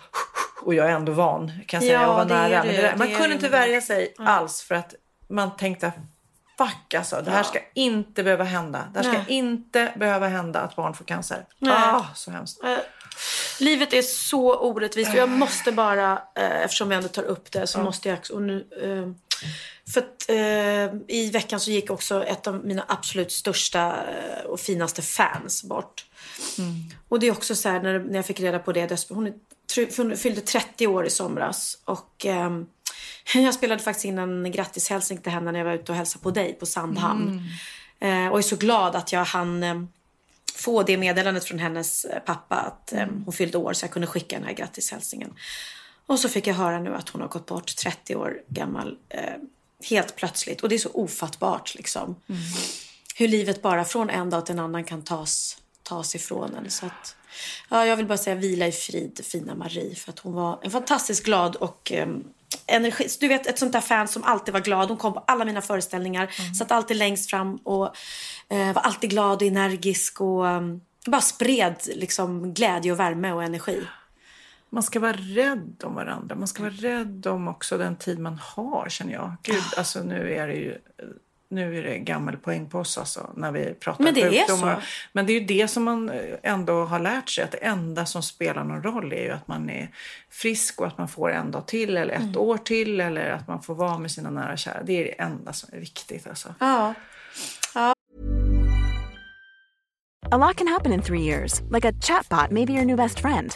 och jag är ändå van kan säga Ja, och var det är nära. det där, man Det kunde inte värja sig alls för att man tänkte fuck alltså, det här ska inte behöva hända. Det här ska Nej. inte behöva hända att barn får cancer. Nej. Ah, så hemskt. Eh, Livet är så orättvist och jag måste bara, eh, eftersom vi ändå tar upp det, så måste jag och nu, eh, för att i veckan så gick också ett av mina absolut största och finaste fans bort. Och det är också så här när, när jag fick reda på det, hon, är, fyllde 30 år i somras och ehm, jag spelade faktiskt in en grattishälsning till henne när jag var ute och hälsade på dig på Sandhamn. Eh, och är så glad att jag hann eh, få det meddelandet från hennes eh, pappa att eh, hon fyllde år så jag kunde skicka den här grattishälsningen. Och så fick jag höra nu att hon har gått bort 30 år gammal eh, helt plötsligt. Och det är så ofattbart liksom. Hur livet bara från en dag till en annan kan tas, tas ifrån en. Så att, ja, jag vill bara säga vila i frid, fina Marie. För att hon var en fantastiskt glad och eh, energi. Du vet ett sånt där fan som alltid var glad. Hon kom på alla mina föreställningar. Satt alltid längst fram och eh, var alltid glad och energisk. Och eh, bara spred liksom glädje och värme och energi. Man ska vara rädd om varandra. Man ska vara rädd om också den tid man har, känner jag. Gud, alltså nu är det ju... Nu är det gammal poäng på oss alltså, när vi pratar Men det är sjukdomar. så. Men det är ju det som man ändå har lärt sig. Att det enda som spelar någon roll är ju att man är frisk och att man får en dag till eller ett Mm. år till. Eller att man får vara med sina nära och kära. Det är det enda som är viktigt alltså. Ja. A lot can happen in three years, like a chatbot may be your new best friend.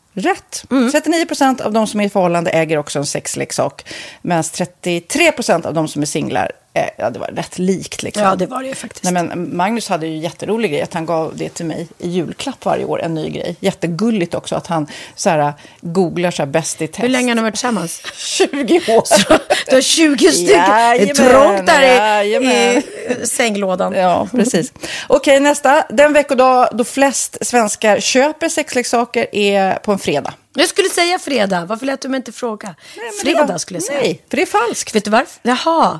Rätt. Mm. 39 procent av de som är i förhållande äger också en sexleksak. Medan 33 procent av de som är singlar eh, ja, det var rätt likt. Liksom. Ja, det var det faktiskt. Nej, men Magnus hade ju jätterolig grej att han gav det till mig i julklapp varje år, en ny grej. Jättegulligt också att han så här, googlar så här, bäst i test. Hur länge har ni varit tillsammans? 20 år. Du har 20 stycken. det är trångt där i, i sänglådan. Ja, precis. Okej, nästa. Den veckodag då flest svenskar köper sexleksaker är på en fredag. Jag skulle säga fredag. Varför lät du mig inte fråga? fredag det var- skulle jag säga. Nej, för det är falskt. Vet du varför? Jaha.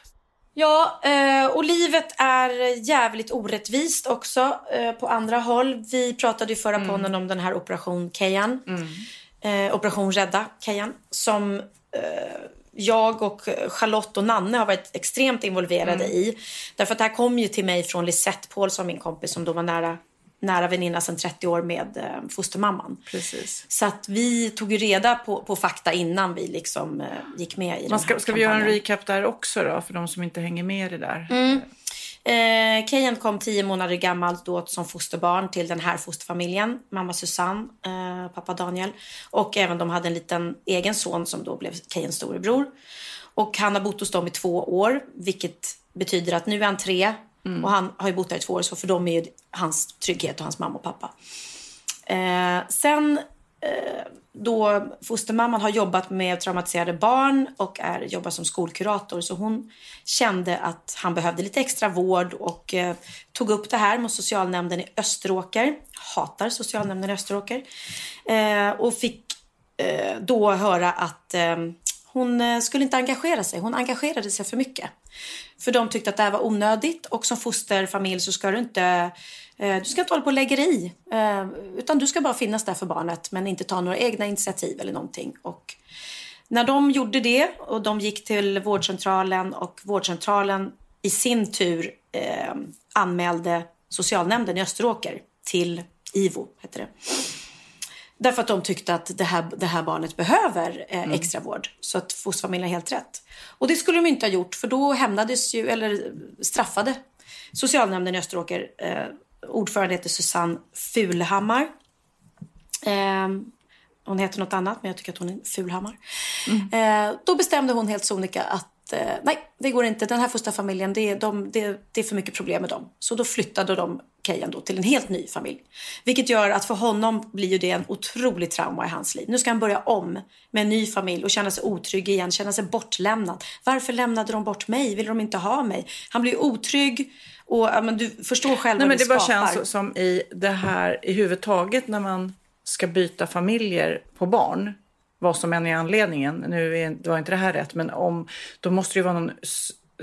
Ja, eh, och livet är jävligt orättvist också eh, på andra håll. Vi pratade ju förra mm. podden om den här Operation Kejan. Mm. Eh, Operation Rädda Kejan. Som jag och Charlotte och Nanne har varit extremt involverade mm. i. Därför att det här kom ju till mig från Lisette Paulsson, min kompis som då var nära nära väninna sedan 30 år med eh, fostermamman. Precis. Så att vi tog ju reda på, på fakta innan vi liksom eh, gick med i Man den ska, här Ska vi göra en recap där också då, för de som inte hänger med i det där? Mm. Eh, Kejan kom tio månader gammal då som fosterbarn till den här fosterfamiljen. Mamma Susanne, eh, pappa Daniel. Och även de hade en liten egen son som då blev Kejans storebror. Och han har bott hos dem i två år, vilket betyder att nu är han tre Mm. Och han har ju bott där i två år, så för dem är ju hans trygghet och hans mamma och pappa. Eh, sen eh, då fostermamman har jobbat med traumatiserade barn och är, jobbar som skolkurator. Så hon kände att han behövde lite extra vård och eh, tog upp det här med socialnämnden i Österåker. Hatar socialnämnden i Österåker. Eh, och fick eh, då höra att eh, hon eh, skulle inte engagera sig. Hon engagerade sig för mycket. För de tyckte att det här var onödigt och som fosterfamilj så ska du inte eh, du ska inte hålla på och lägga i. Eh, utan du ska bara finnas där för barnet men inte ta några egna initiativ eller någonting. Och när de gjorde det och de gick till vårdcentralen och vårdcentralen i sin tur eh, anmälde socialnämnden i Österåker till IVO, heter det. Därför att de tyckte att det här, det här barnet behöver eh, mm. extra vård. Så att fosterfamiljen har helt rätt. Och det skulle de inte ha gjort för då hämnades ju, eller straffade socialnämnden i Österåker. Eh, ordförande heter Susanne Fulhammar. Eh, hon heter något annat men jag tycker att hon är Fulhammar. Mm. Eh, då bestämde hon helt sonika att att eh, nej, det går inte. Den här fosterfamiljen, det, är- de, det, det är för mycket problem med dem. Så då flyttade de Kejan då till en helt ny familj. Vilket gör att för honom blir ju det en otrolig trauma i hans liv. Nu ska han börja om med en ny familj och känna sig otrygg igen, känna sig bortlämnad. Varför lämnade de bort mig? Vill de inte ha mig? Han blir otrygg och men du förstår själv Nej, vad men det, det bara skapar. känns som i det här i huvudtaget när man ska byta familjer på barn, vad som än är anledningen, nu är, var inte det här rätt, men om, då måste det ju vara någon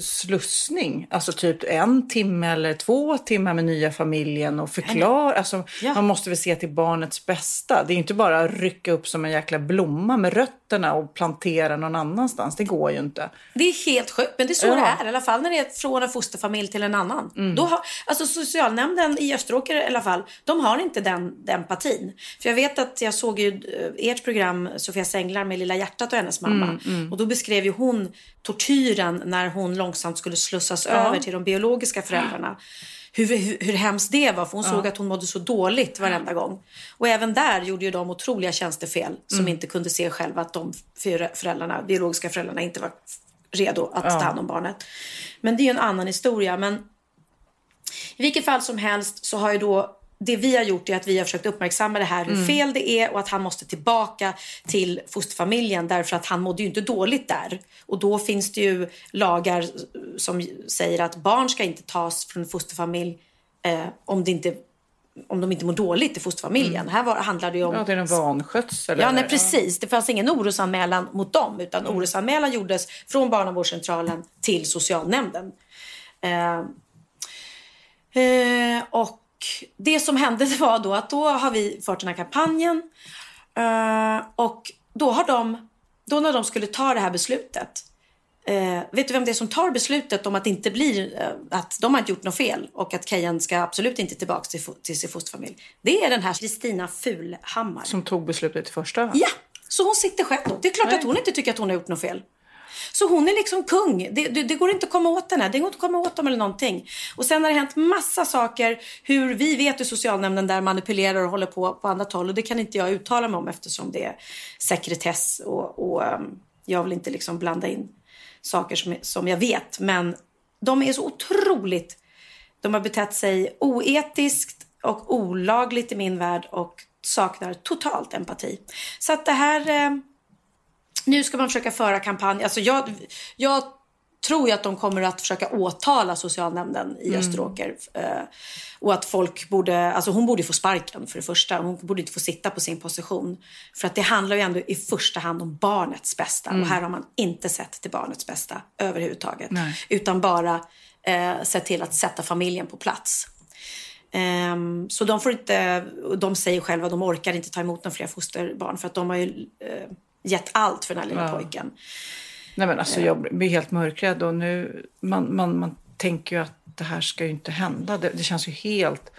slussning, alltså typ en timme eller två timmar med nya familjen och förklara, alltså man måste väl se till barnets bästa. Det är inte bara att rycka upp som en jäkla blomma med rötterna och plantera någon annanstans, det går ju inte. Det är helt sjukt, men det är så Ja. det är. I alla fall när det är från en fosterfamilj till en annan. Mm. Då har, alltså socialnämnden i Österåker i alla fall, de har inte den, den empatin. För jag vet att jag såg ju eh, ert program, Sofia Sänglar med Lilla hjärtat och hennes mamma. Mm, mm. Och då beskrev ju hon tortyren när hon långsamt skulle slussas Ja. över till de biologiska föräldrarna. Hur, hur, hur hemskt det var, för hon Ja. såg att hon mådde så dåligt varenda gång. Och även där gjorde ju de otroliga tjänstefel som Mm. inte kunde se själva att de fyra föräldrarna, biologiska föräldrarna inte var redo att Ja. ta hand om barnet. Men det är ju en annan historia. Men i vilket fall som helst så har ju då det vi har gjort är att vi har försökt uppmärksamma det här hur Mm. fel det är och att han måste tillbaka till fosterfamiljen därför att han mådde ju inte dåligt där. Och då finns det ju lagar som säger att barn ska inte tas från fosterfamilj eh, om, det inte, om de inte mår dåligt i fosterfamiljen. Här var, handlar det om Ja, det är en vanskötsel. Ja, nej, precis. Det fanns ingen orosanmälan mot dem, utan Mm. orosanmälan gjordes från barnavårdscentralen till socialnämnden. Eh, eh, och det som hände var då att då har vi fört den här kampanjen eh, och då har de, då när de skulle ta det här beslutet Eh, vet du vem det är som tar beslutet om att det inte blir, eh, att de har inte gjort något fel och att Kejan ska absolut inte tillbaka till, till sin fosterfamilj? Det är den här Kristina Fulhammar. Som tog beslutet i första hand? Ja, så hon sitter själv då. Det är klart att hon inte tycker att hon har gjort något fel. Så hon är liksom kung. Det, det, det går inte att komma åt henne. Det går inte att komma åt dem eller någonting. Och sen har det hänt massa saker. Hur vi vet hur socialnämnden där manipulerar och håller på på annat håll. Och det kan inte jag uttala mig om eftersom det är sekretess. Och, och um, jag vill inte liksom blanda in saker som, som jag vet. Men de är så otroligt... De har betett sig oetiskt och olagligt i min värld och saknar totalt empati. Så att det här... Eh, nu ska man försöka föra kampanj. Alltså jag, jag tror ju att de kommer att försöka åtala socialnämnden i Mm. Österåker. Eh, och att folk borde, alltså hon borde få sparken för det första. Hon borde inte få sitta på sin position. För att det handlar ju ändå i första hand om barnets bästa. Mm. Och här har man inte sett till barnets bästa överhuvudtaget. Nej. Utan bara eh, sett till att sätta familjen på plats. Ehm, så de får inte, de säger själva de orkar inte ta emot några fler fosterbarn för att de har ju eh, gett allt för den här lilla Ja. pojken. Nej men alltså jag blir helt mörkrädd och nu, man, man, man tänker ju att det här ska ju inte hända. Det, det känns ju helt...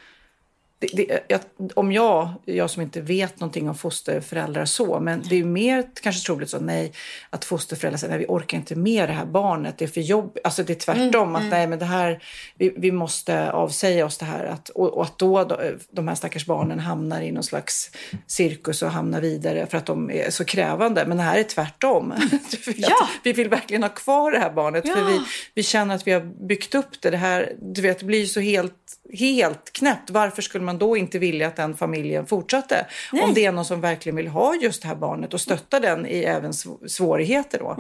Det, det, jag, om jag, jag som inte vet någonting om fosterföräldrar så, men det är ju mer kanske troligt så, nej, att fosterföräldrar säger, nej vi orkar inte med det här barnet, det är för jobb. Alltså det är tvärtom, Mm, att mm. nej men det här, vi, vi måste avsäga oss det här. Att, och, och att då, de här stackars barnen hamnar i någon slags cirkus och hamnar vidare för att de är så krävande. Men det här är tvärtom. Du vet, Vi vill verkligen ha kvar det här barnet för Ja. vi, vi känner att vi har byggt upp det. Det här, du vet, det blir ju så helt, helt knäppt. Varför skulle man då inte vilja att den familjen fortsatte? Nej. Om det är någon som verkligen vill ha just det här barnet och stötta den i även sv- svårigheter då.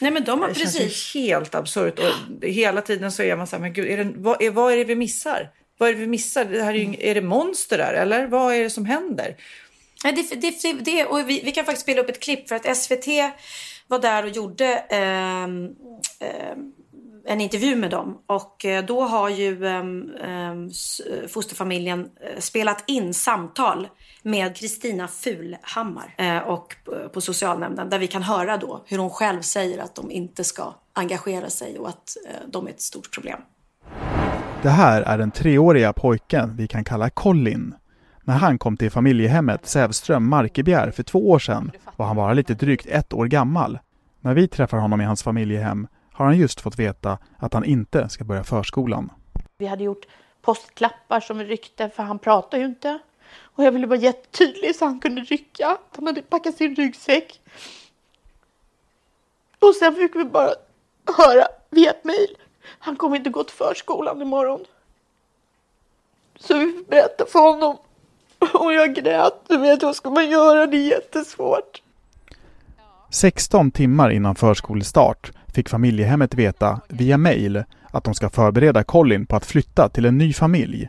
Nej men de har Det känns precis. ju helt absurt. Och hela tiden så är man så här, men gud, är det, vad, är, vad är det vi missar? Vad är det vi missar? Det här är, ju, är det monster där eller vad är det som händer? Nej, det, det, det, och vi, vi kan faktiskt spela upp ett klipp för att SVT var där och gjorde ehm, ehm, en intervju med dem. Och eh, då har ju ehm, ehm, eh, fosterfamiljen eh, spelat in samtal med Kristina Fulhammar och på socialnämnden där vi kan höra då hur hon själv säger att de inte ska engagera sig och att de är ett stort problem. Det här är den treåriga pojken vi kan kalla Colin. När han kom till familjehemmet Sävström Markebjer för två år sedan var han bara lite drygt ett år gammal. När vi träffar honom i hans familjehem har han just fått veta att han inte ska börja förskolan. Vi hade gjort postklappar som ryckte för han pratar ju inte. Och jag ville vara jättetydlig så han kunde rycka. Han hade packat sin ryggsäck. Och sen fick vi bara höra via ett mejl. Han kommer inte gå till förskolan imorgon. Så vi berättade för honom. Och jag grät. Du vet, vad ska man göra? Det är jättesvårt. 16 timmar innan förskolestart fick familjehemmet veta via mejl att de ska förbereda Colin på att flytta till en ny familj.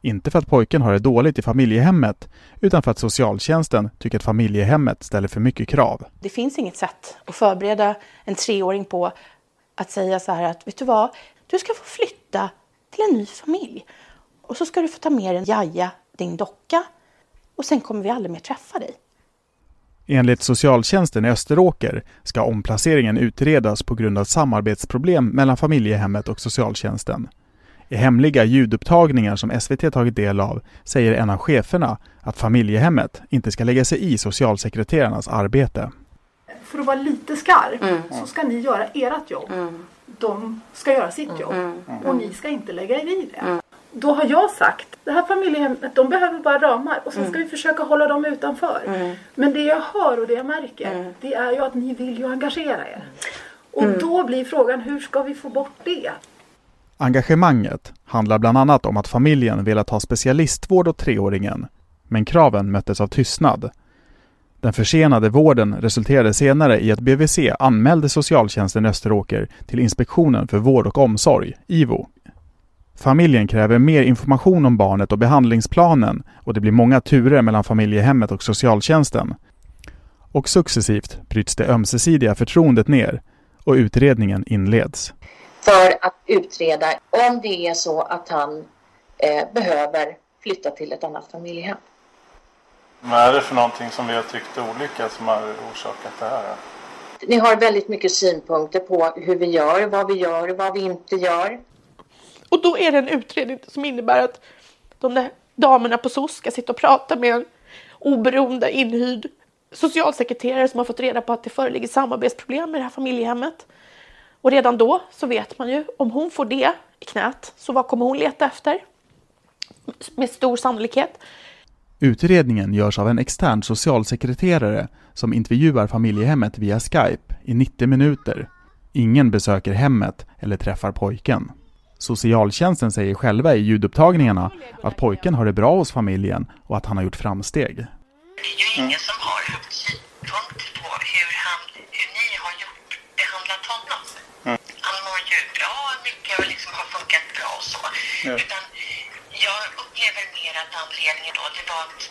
Inte för att pojken har det dåligt i familjehemmet utan för att socialtjänsten tycker att familjehemmet ställer för mycket krav. Det finns inget sätt att förbereda en treåring på att säga så här att vet du vad, du ska få flytta till en ny familj. Och så ska du få ta med en jaja, din docka. Och sen kommer vi aldrig mer träffa dig. Enligt socialtjänsten i Österåker ska omplaceringen utredas på grund av samarbetsproblem mellan familjehemmet och socialtjänsten. I hemliga ljudupptagningar som SVT tagit del av säger en av cheferna att familjehemmet inte ska lägga sig i socialsekreterarnas arbete. För att vara lite skarp så ska ni göra ert jobb. De ska göra sitt jobb. Och ni ska inte lägga er i det. Då har jag sagt, det här familjehemmet, de behöver bara ramar och sen ska vi försöka hålla dem utanför. Men det jag hör och det jag märker, det är ju att ni vill ju engagera er. Och då blir frågan, hur ska vi få bort det? Engagemanget handlar bland annat om att familjen velat ha specialistvård åt treåringen, men kraven möttes av tystnad. Den försenade vården resulterade senare i att BVC anmälde socialtjänsten Österåker till Inspektionen för vård och omsorg, IVO. Familjen kräver mer information om barnet och behandlingsplanen och det blir många turer mellan familjehemmet och socialtjänsten. Och successivt bryts det ömsesidiga förtroendet ner och utredningen inleds. för att utreda om det är så att han eh, behöver flytta till ett annat familjehem. Vad är det för någonting som vi har tyckt är olika som har orsakat det här? Ni har väldigt mycket synpunkter på hur vi gör, vad vi gör, vad vi inte gör. Och då är det en utredning som innebär att de där damerna på SOS ska sitta och prata med en oberoende inhyrd socialsekreterare som har fått reda på att det föreligger samarbetsproblem med det här familjehemmet. Och redan då så vet man ju om hon får det i knät, så vad kommer hon leta efter? Med stor sannolikhet. Utredningen görs av en extern socialsekreterare som intervjuar familjehemmet via Skype i 90 minuter. Ingen besöker hemmet eller träffar pojken. Socialtjänsten säger själva i ljudupptagningarna att pojken har det bra hos familjen och att han har gjort framsteg. Det är ju ingen som har haft synpunkter på hur, han, hur ni har gjort, behandlat honom. Han mår ju bra, mycket och liksom har funkat bra och så. Ja. Utan jag upplever mer att anledningen då det var att,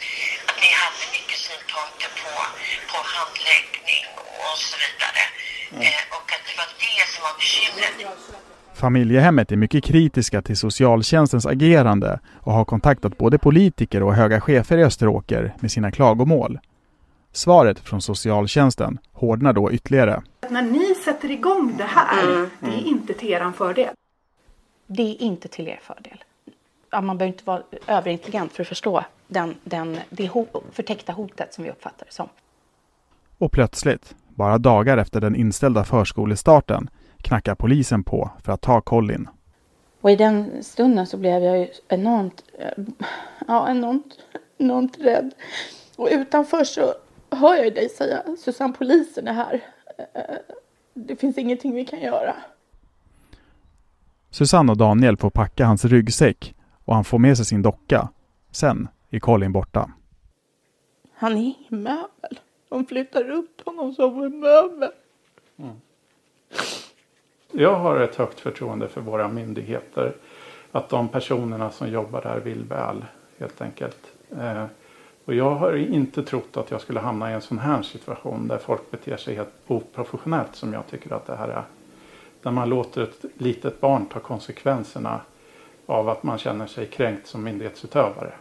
att ni hade mycket synpunkter på, på handläggning och så vidare. Eh, och att det var det som var bekymret. Familjehemmet är mycket kritiska till socialtjänstens agerande och har kontaktat både politiker och höga chefer i Österåker med sina klagomål. Svaret från socialtjänsten hårdnar då ytterligare. När ni sätter igång det här, det är inte till eran fördel. Det är inte till er fördel. Ja, man behöver inte vara överintelligent för att förstå den, den, det ho- förtäckta hotet som vi uppfattar det som. Och plötsligt, bara dagar efter den inställda förskolestarten, knackar polisen på för att ta Colin. Och i den stunden så blev jag ju enormt, eh, ja, enormt, enormt rädd. Och utanför så hör jag dig säga, Susanne, polisen är här. Eh, Det finns ingenting vi kan göra. Susanne och Daniel får packa hans ryggsäck och han får med sig sin docka. Sen är Colin borta. Han är ingen möbel. De flyttar upp honom som en möbel. Jag har ett högt förtroende för våra myndigheter. Att de personerna som jobbar där vill väl helt enkelt. Eh, och jag har inte trott att jag skulle hamna i en sån här situation där folk beter sig helt oprofessionellt som jag tycker att det här är. Där man låter ett litet barn ta konsekvenserna av att man känner sig kränkt som myndighetsutövare.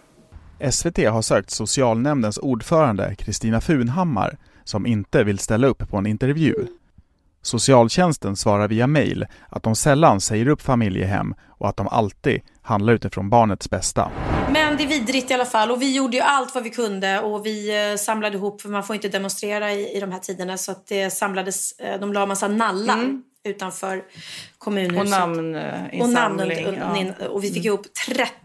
SVT har sökt socialnämndens ordförande Kristina Funhammar som inte vill ställa upp på en intervju. Socialtjänsten svarar via mejl att de sällan säger upp familjehem och att de alltid handlar utifrån barnets bästa. Men det är vidrigt i alla fall och vi gjorde ju allt vad vi kunde och vi eh, samlade ihop, för man får inte demonstrera i, i de här tiderna så att det samlades, eh, de la en massa nallar utanför kommunhuset. Och namninsamling, Och, namn, och, och vi fick ihop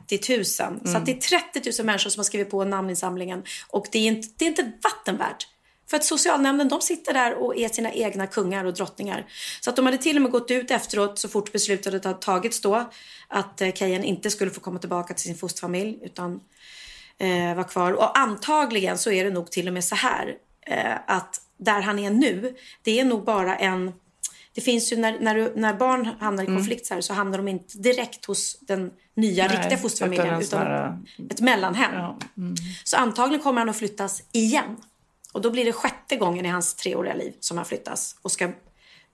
30 000. Så att det är 30 000 människor som har skrivit på namninsamlingen och det är inte, det är inte vatten värt. För att socialnämnden de sitter där och är sina egna kungar och drottningar. Så att de hade till och med gått ut efteråt så fort beslutet hade tagits då att eh, Kejen inte skulle få komma tillbaka till sin fosterfamilj utan eh, vara kvar. Och antagligen så är det nog till och med så här eh, att där han är nu, det är nog bara en det finns ju när, när, när barn hamnar i Mm. konflikt så, här, så hamnar de inte direkt hos den nya Nej, riktiga fosterfamiljen utan utan, här- ett mellanhem. Ja. Mm. Så antagligen kommer han att flyttas igen. Och då blir det sjätte gången i hans treåriga liv som han flyttas och ska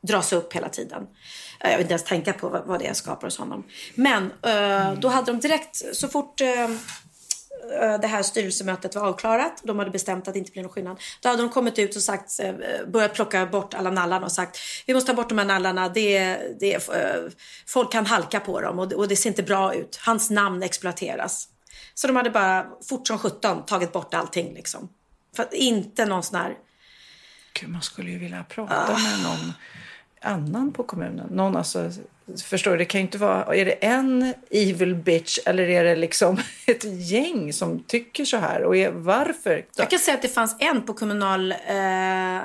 dras upp hela tiden. Eh, jag vill inte ens tänka på vad, vad det skapar hos honom. Men eh, då hade de direkt, så fort eh, eh, det här styrelsemötet var avklarat, de hade bestämt att det inte blir någon skillnad. Då hade de kommit ut och sagt, börjat plocka bort alla nallarna och sagt vi måste ta bort de här nallarna, det, det, folk kan halka på dem och, det- och det ser inte bra ut. Hans namn exploateras. Så de hade bara fort som 17 tagit bort allting liksom. För att inte någon sån här... Gud, man skulle ju vilja prata med någon annan på kommunen. Någon alltså, förstår du, det kan ju inte vara... Är det en evil bitch eller är det liksom ett gäng som tycker så här? Och är, varför? Jag kan säga att det fanns en på kommunal... Eh,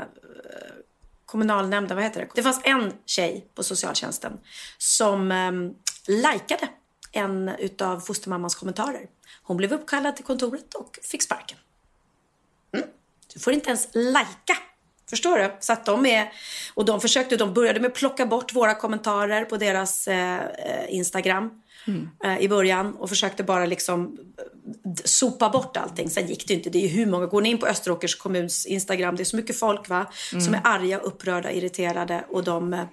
kommunalnämnden, vad heter det? Det fanns en tjej på socialtjänsten som eh, likade en utav fostermammans kommentarer. Hon blev uppkallad till kontoret och fick sparken. Mm. Du får inte ens lajka. Förstår du? Så att de är... Och de försökte, de började med att plocka bort våra kommentarer på deras eh, eh, Instagram eh, i början och försökte bara liksom d- sopa bort allting. Sen gick det inte. Det är hur många. Går ni in på Österåkers kommuns Instagram, det är så mycket folk va? som Mm. är arga, upprörda, irriterade och de, eh,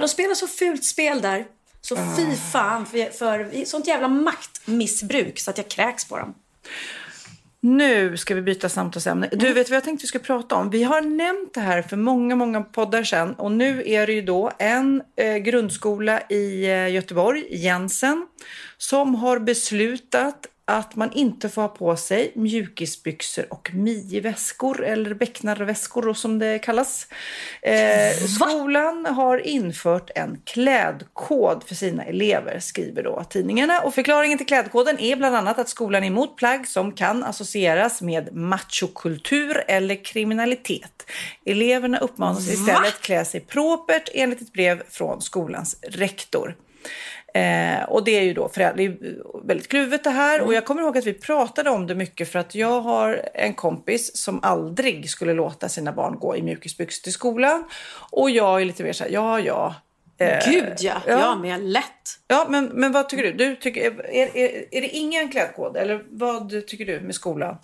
de spelar så fult spel där. Så fy fan för, för sånt jävla maktmissbruk så att jag kräks på dem. Nu ska vi byta samtalsämne. Du vet vad jag tänkte vi skulle prata om? Vi har nämnt det här för många, många poddar sedan och nu är det ju då en eh, grundskola i eh, Göteborg, Jensen, som har beslutat att man inte får ha på sig mjukisbyxor och midjeväskor eller becknarväskor som det kallas. Eh, skolan har infört en klädkod för sina elever, skriver då tidningarna. Och förklaringen till klädkoden är bland annat att skolan är emot plagg som kan associeras med machokultur eller kriminalitet. Eleverna uppmanas istället klä sig propert enligt ett brev från skolans rektor. Eh, och det är ju då föräldrar, det är ju väldigt kluvet det här. Och jag kommer ihåg att vi pratade om det mycket för att jag har en kompis som aldrig skulle låta sina barn gå i mjukisbyxor till skolan. Och jag är lite mer så här, ja ja. Eh, Gud ja, ja. med lätt. Ja, men, men vad tycker du? du tycker, är, är, är det ingen klädkod eller vad tycker du med skolan?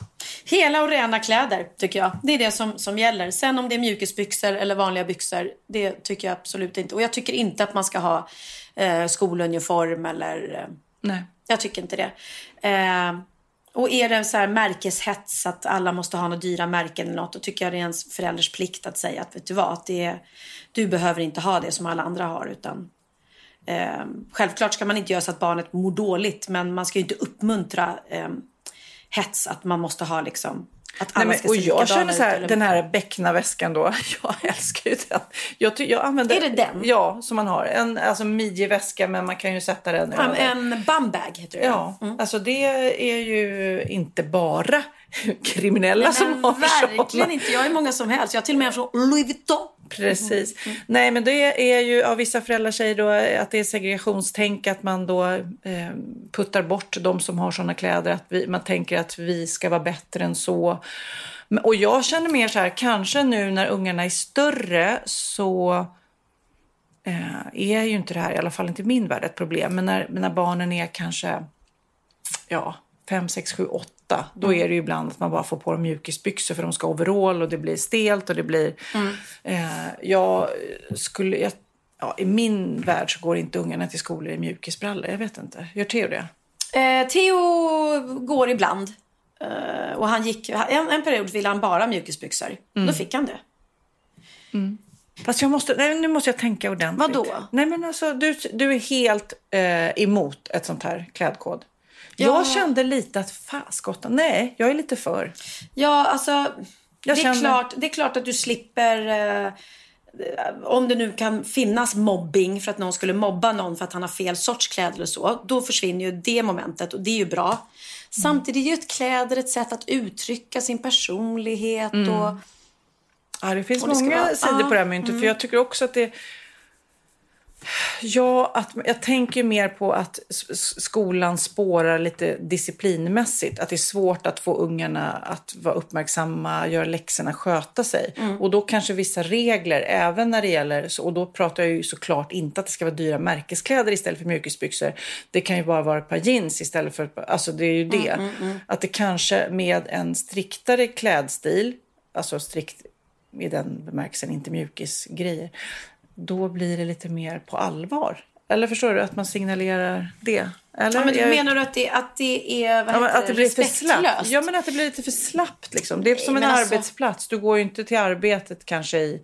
Hela och rena kläder tycker jag. Det är det som, som gäller. Sen om det är mjukisbyxor eller vanliga byxor, det tycker jag absolut inte. Och jag tycker inte att man ska ha eh, skoluniform eller... Eh, Nej. Jag tycker inte det. Eh, och är det så här märkeshets att alla måste ha några dyra märken eller något, då tycker jag det är ens förälders plikt att säga att vet du vad, att det är, du behöver inte ha det som alla andra har utan eh, självklart ska man inte göra så att barnet mår dåligt men man ska ju inte uppmuntra eh, hets att man måste ha liksom att alla Nej, men, ska och jag känner så här, den här becknarväskan då, jag älskar ju den. Jag, jag använder, Är det den? Ja, som man har. En alltså, midjeväska men man kan ju sätta den över. en bumbag heter det. Ja, alltså det är ju inte bara kriminella Nej, som har Verkligen sådana. inte. Jag är många som helst. Jag har till och med en från Louis Vuitton. Precis. Mm, mm. Nej, men det är ju av vissa föräldrar säger då att det är segregationstänk att man då eh, puttar bort de som har sådana kläder. Att vi, man tänker att vi ska vara bättre än så. Och jag känner mer så här, kanske nu när ungarna är större så eh, är ju inte det här, i alla fall inte i min värld, ett problem. Men när, när barnen är kanske, ja, 5, 6, 7, 8 matta, då mm. är det ju ibland att man bara får på dem mjukisbyxor för de ska overall och det blir stelt och det blir... Mm. Eh, jag skulle... Jag, ja, I min värld så går inte ungarna till skolor i mjukisbrallor. Jag vet inte. Gör Theo det? Eh, Theo går ibland. Eh, och han gick, en, en, period ville han bara mjukisbyxor. Mm. Då fick han det. Mm. Fast jag måste, nej, nu måste jag tänka ordentligt. Vadå? Nej, men alltså, du, du är helt eh, emot ett sånt här klädkod. Ja. Jag kände lite att faskottan, nej, jag är lite för. Ja, alltså. Det är, känner- klart, det är klart att du slipper... Eh, om det nu kan finnas mobbing för att någon skulle mobba någon för att han har fel sorts kläder eller så. Då försvinner ju det momentet och det är ju bra. Samtidigt är ju ett kläder ett sätt att uttrycka sin personlighet Mm. och Ja, det finns Och det många vara- sidor på det här myntet. mm. För jag tycker också att det... Ja, att, jag tänker mer på att skolan spårar lite disciplinmässigt. Att det är svårt att få ungarna att vara uppmärksamma, göra läxorna, sköta sig. Mm. Och då kanske vissa regler, även när det gäller... Och då pratar jag ju såklart inte att det ska vara dyra märkeskläder istället för mjukisbyxor. Det kan ju bara vara ett par jeans istället för... Alltså det är ju det. Mm, mm, mm. Att det kanske med en striktare klädstil, alltså strikt i den bemärkelsen, inte mjukisgrejer, då blir det lite mer på allvar. Eller förstår du att man signalerar det? Eller? Ja, men du Jag- menar du att det, att det är vad Ja, att det blir för slappt. respektlöst? Ja, men att det blir lite för slappt. Liksom. Det är som en men alltså- arbetsplats. Du går ju inte till arbetet kanske i...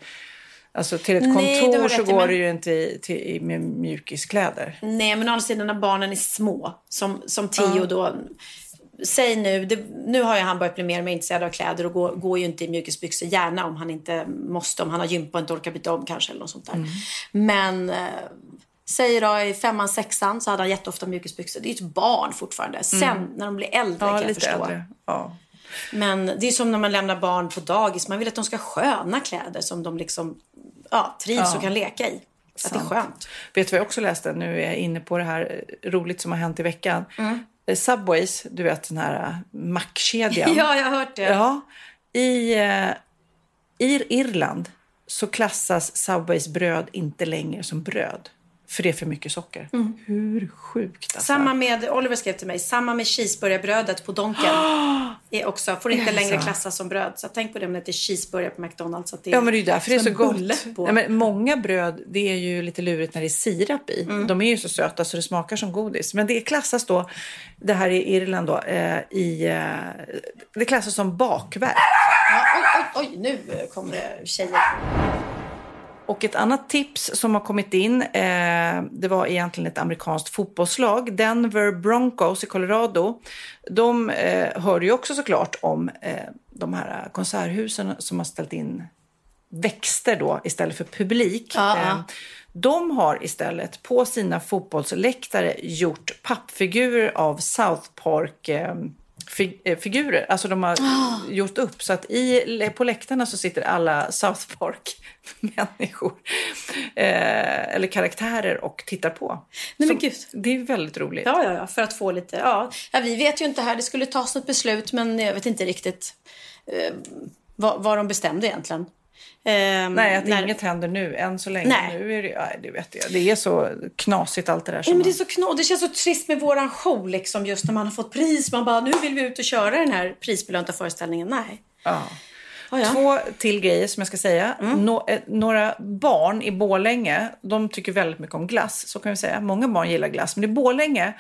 Alltså till ett Nej, kontor så går men- du ju inte i, till, i, med mjukiskläder. Nej, men å andra sidan när barnen är små, som, som Theo Ja. då. Säg nu, det, nu har ju han börjat bli mer och mer intresserad av kläder och går, går ju inte i mjukisbyxor gärna om han inte måste, om han har gympa och inte orkar byta om kanske eller något sånt där. Mm. Men eh, säg då i femman, sexan så hade han jätteofta mjukisbyxor. Det är ju ett barn fortfarande. Sen Mm. när de blir äldre Ja, kan jag förstå. äldre. Ja. Men det är som när man lämnar barn på dagis. Man vill att de ska ha sköna kläder som de liksom ja, trivs Ja. och kan leka i. Att det är skönt. Vet du vad jag också läste? Nu är jag inne på det här eh, roligt som har hänt i veckan. Mm. Eh, Subways, du vet den här eh, mackkedjan. Ja, jag har hört det. Ja. I, eh, I Irland så klassas Subways bröd inte längre som bröd. För det är för mycket socker. Mm. Hur sjukt alltså. Samma med, Oliver skrev till mig, samma med cheeseburgarbrödet på Donken. är också, får inte Är längre klassas som bröd. Så tänk på det om det heter cheeseburgare på McDonalds. Att det Ja men det är ju därför det är så gott. På. Ja, men många bröd det är ju lite lurigt när det är sirap i. Mm. De är ju så söta så det smakar som godis. Men det klassas då, det här i Irland då, eh, i, eh, det klassas som bakverk. Ja, oj, oj, oj, nu kommer det tjejer. Och ett annat tips som har kommit in, eh, det var egentligen ett amerikanskt fotbollslag, Denver Broncos i Colorado. De eh, hörde ju också såklart om eh, de här konserthusen som har ställt in växter då istället för publik. Ja. Eh, de har istället på sina fotbollsläktare gjort pappfigurer av South Park eh, fi- eh, figurer. Alltså de har Ah. gjort upp så att i, på läktarna så sitter alla South Park-människor eh, eller karaktärer och tittar på. Nej, men gud. Det är väldigt roligt. Ja, ja, ja, för att få lite, ja. ja. Vi vet ju inte här, det skulle tas något beslut men jag vet inte riktigt eh, vad, vad de bestämde egentligen. Eh, Nej, att när- inget händer nu. Än så länge. Nej. Nu är det, nej, det vet jag. Det är så knasigt allt det där. Som men det är så knas. Det känns så trist med våran show liksom just när man har fått pris. Man bara, nu vill vi ut och köra den här prisbelönta föreställningen. Nej. Ja. Ja, ja. Två till grejer som jag ska säga. Mm. Nå- eh, några barn i Borlänge, de tycker väldigt mycket om glass. Så kan vi säga. Många barn gillar glass. Men i Borlänge,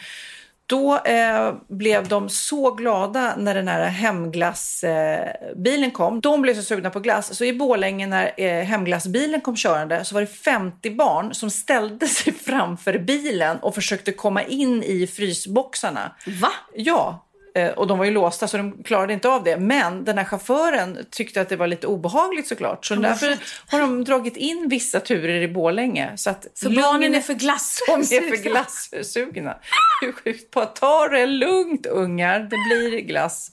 då eh, blev de så glada när den här hemglassbilen kom. De blev så sugna på glass. Så i Borlänge när eh, hemglassbilen kom körande så var det 50 barn som ställde sig framför bilen och försökte komma in i frysboxarna. Va? Ja. Eh, Och de var ju låsta så de klarade inte av det. Men den här chauffören tyckte att det var lite obehagligt såklart. Så vad därför fett. har de dragit in vissa turer i Borlänge. Så att För barnen är för glass. de är för glassugna. Hur sjukt. Bara ta det lugnt ungar, det blir glass.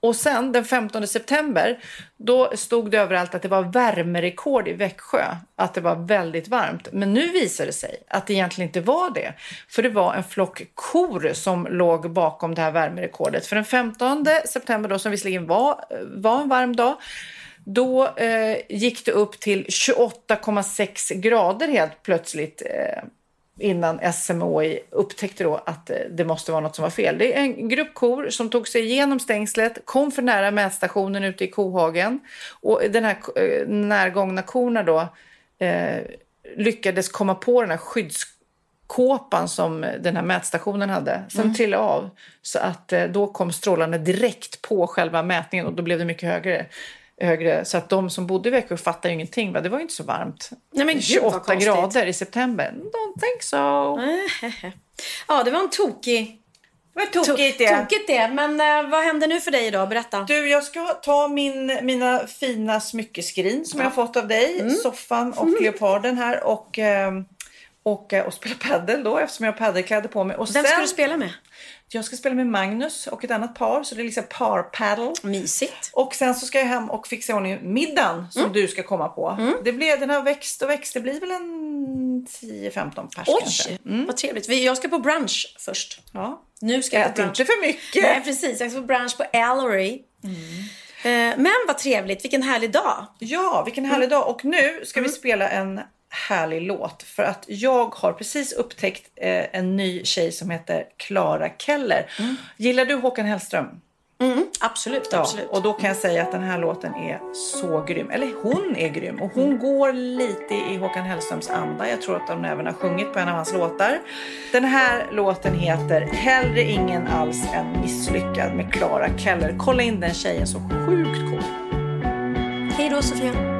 Och sen den 15 september, då stod det överallt att det var värmerekord i Växjö. Att det var väldigt varmt. Men nu visar det sig att det egentligen inte var det. För det var en flock kor som låg bakom det här värmerekordet. För den 15 september då, som visserligen var, var en varm dag, då eh, gick det upp till 28,6 grader helt plötsligt eh, innan SMHI upptäckte då att eh, det måste vara något som var fel. Det är en grupp kor som tog sig igenom stängslet, kom för nära mätstationen ute i kohagen och den här eh, närgångna korna då eh, lyckades komma på den här skyddskåpan som den här mätstationen hade. Sen Mm. trillade av så att eh, då kom strålarna direkt på själva mätningen och då blev det mycket högre. Högre, så att de som bodde i Växjö fattade ju ingenting. va? Det var ju inte så varmt. Nej, men gud, vad 28 konstigt. grader i september. Don't think so. Ja, det var en tokig... Vad tokigt det. Tokigt det. Men eh, vad händer nu för dig idag? Berätta. Du, jag ska ta min, mina fina smyckeskrin som jag har fått av dig. Mm. Soffan och leoparden här. Och, ehm, och, eh, och spela padel då eftersom jag har padelkläder på mig. Och Vem sen, ska du spela med? Jag ska spela med Magnus och ett annat par. Så det är liksom par paddle. Mysigt. Och sen så ska jag hem och fixa i ordning middagen som Mm. du ska komma på. Det blev, den har växt och växt. Det blir väl en 10-15 pers Oj, kanske. vad trevligt. Jag ska på brunch först. Ja. Nu ska jag Ät på brunch. inte för mycket. Nej, precis. Jag ska på brunch på Ellery. Eh, Men vad trevligt. Vilken härlig dag. Ja, vilken härlig dag. Och nu ska vi spela en härlig låt. För att jag har precis upptäckt eh, en ny tjej som heter Clara Keller. Gillar du Håkan Hellström? Mm, absolut, Ja, absolut. och då kan jag säga att den här låten är så grym. Eller hon är grym. Och hon går lite i Håkan Hellströms anda. Jag tror att de även har sjungit på en av hans låtar. Den här låten heter Hellre ingen alls än misslyckad med Clara Keller. Kolla in den tjejen, så sjukt cool. Hej då Sofia.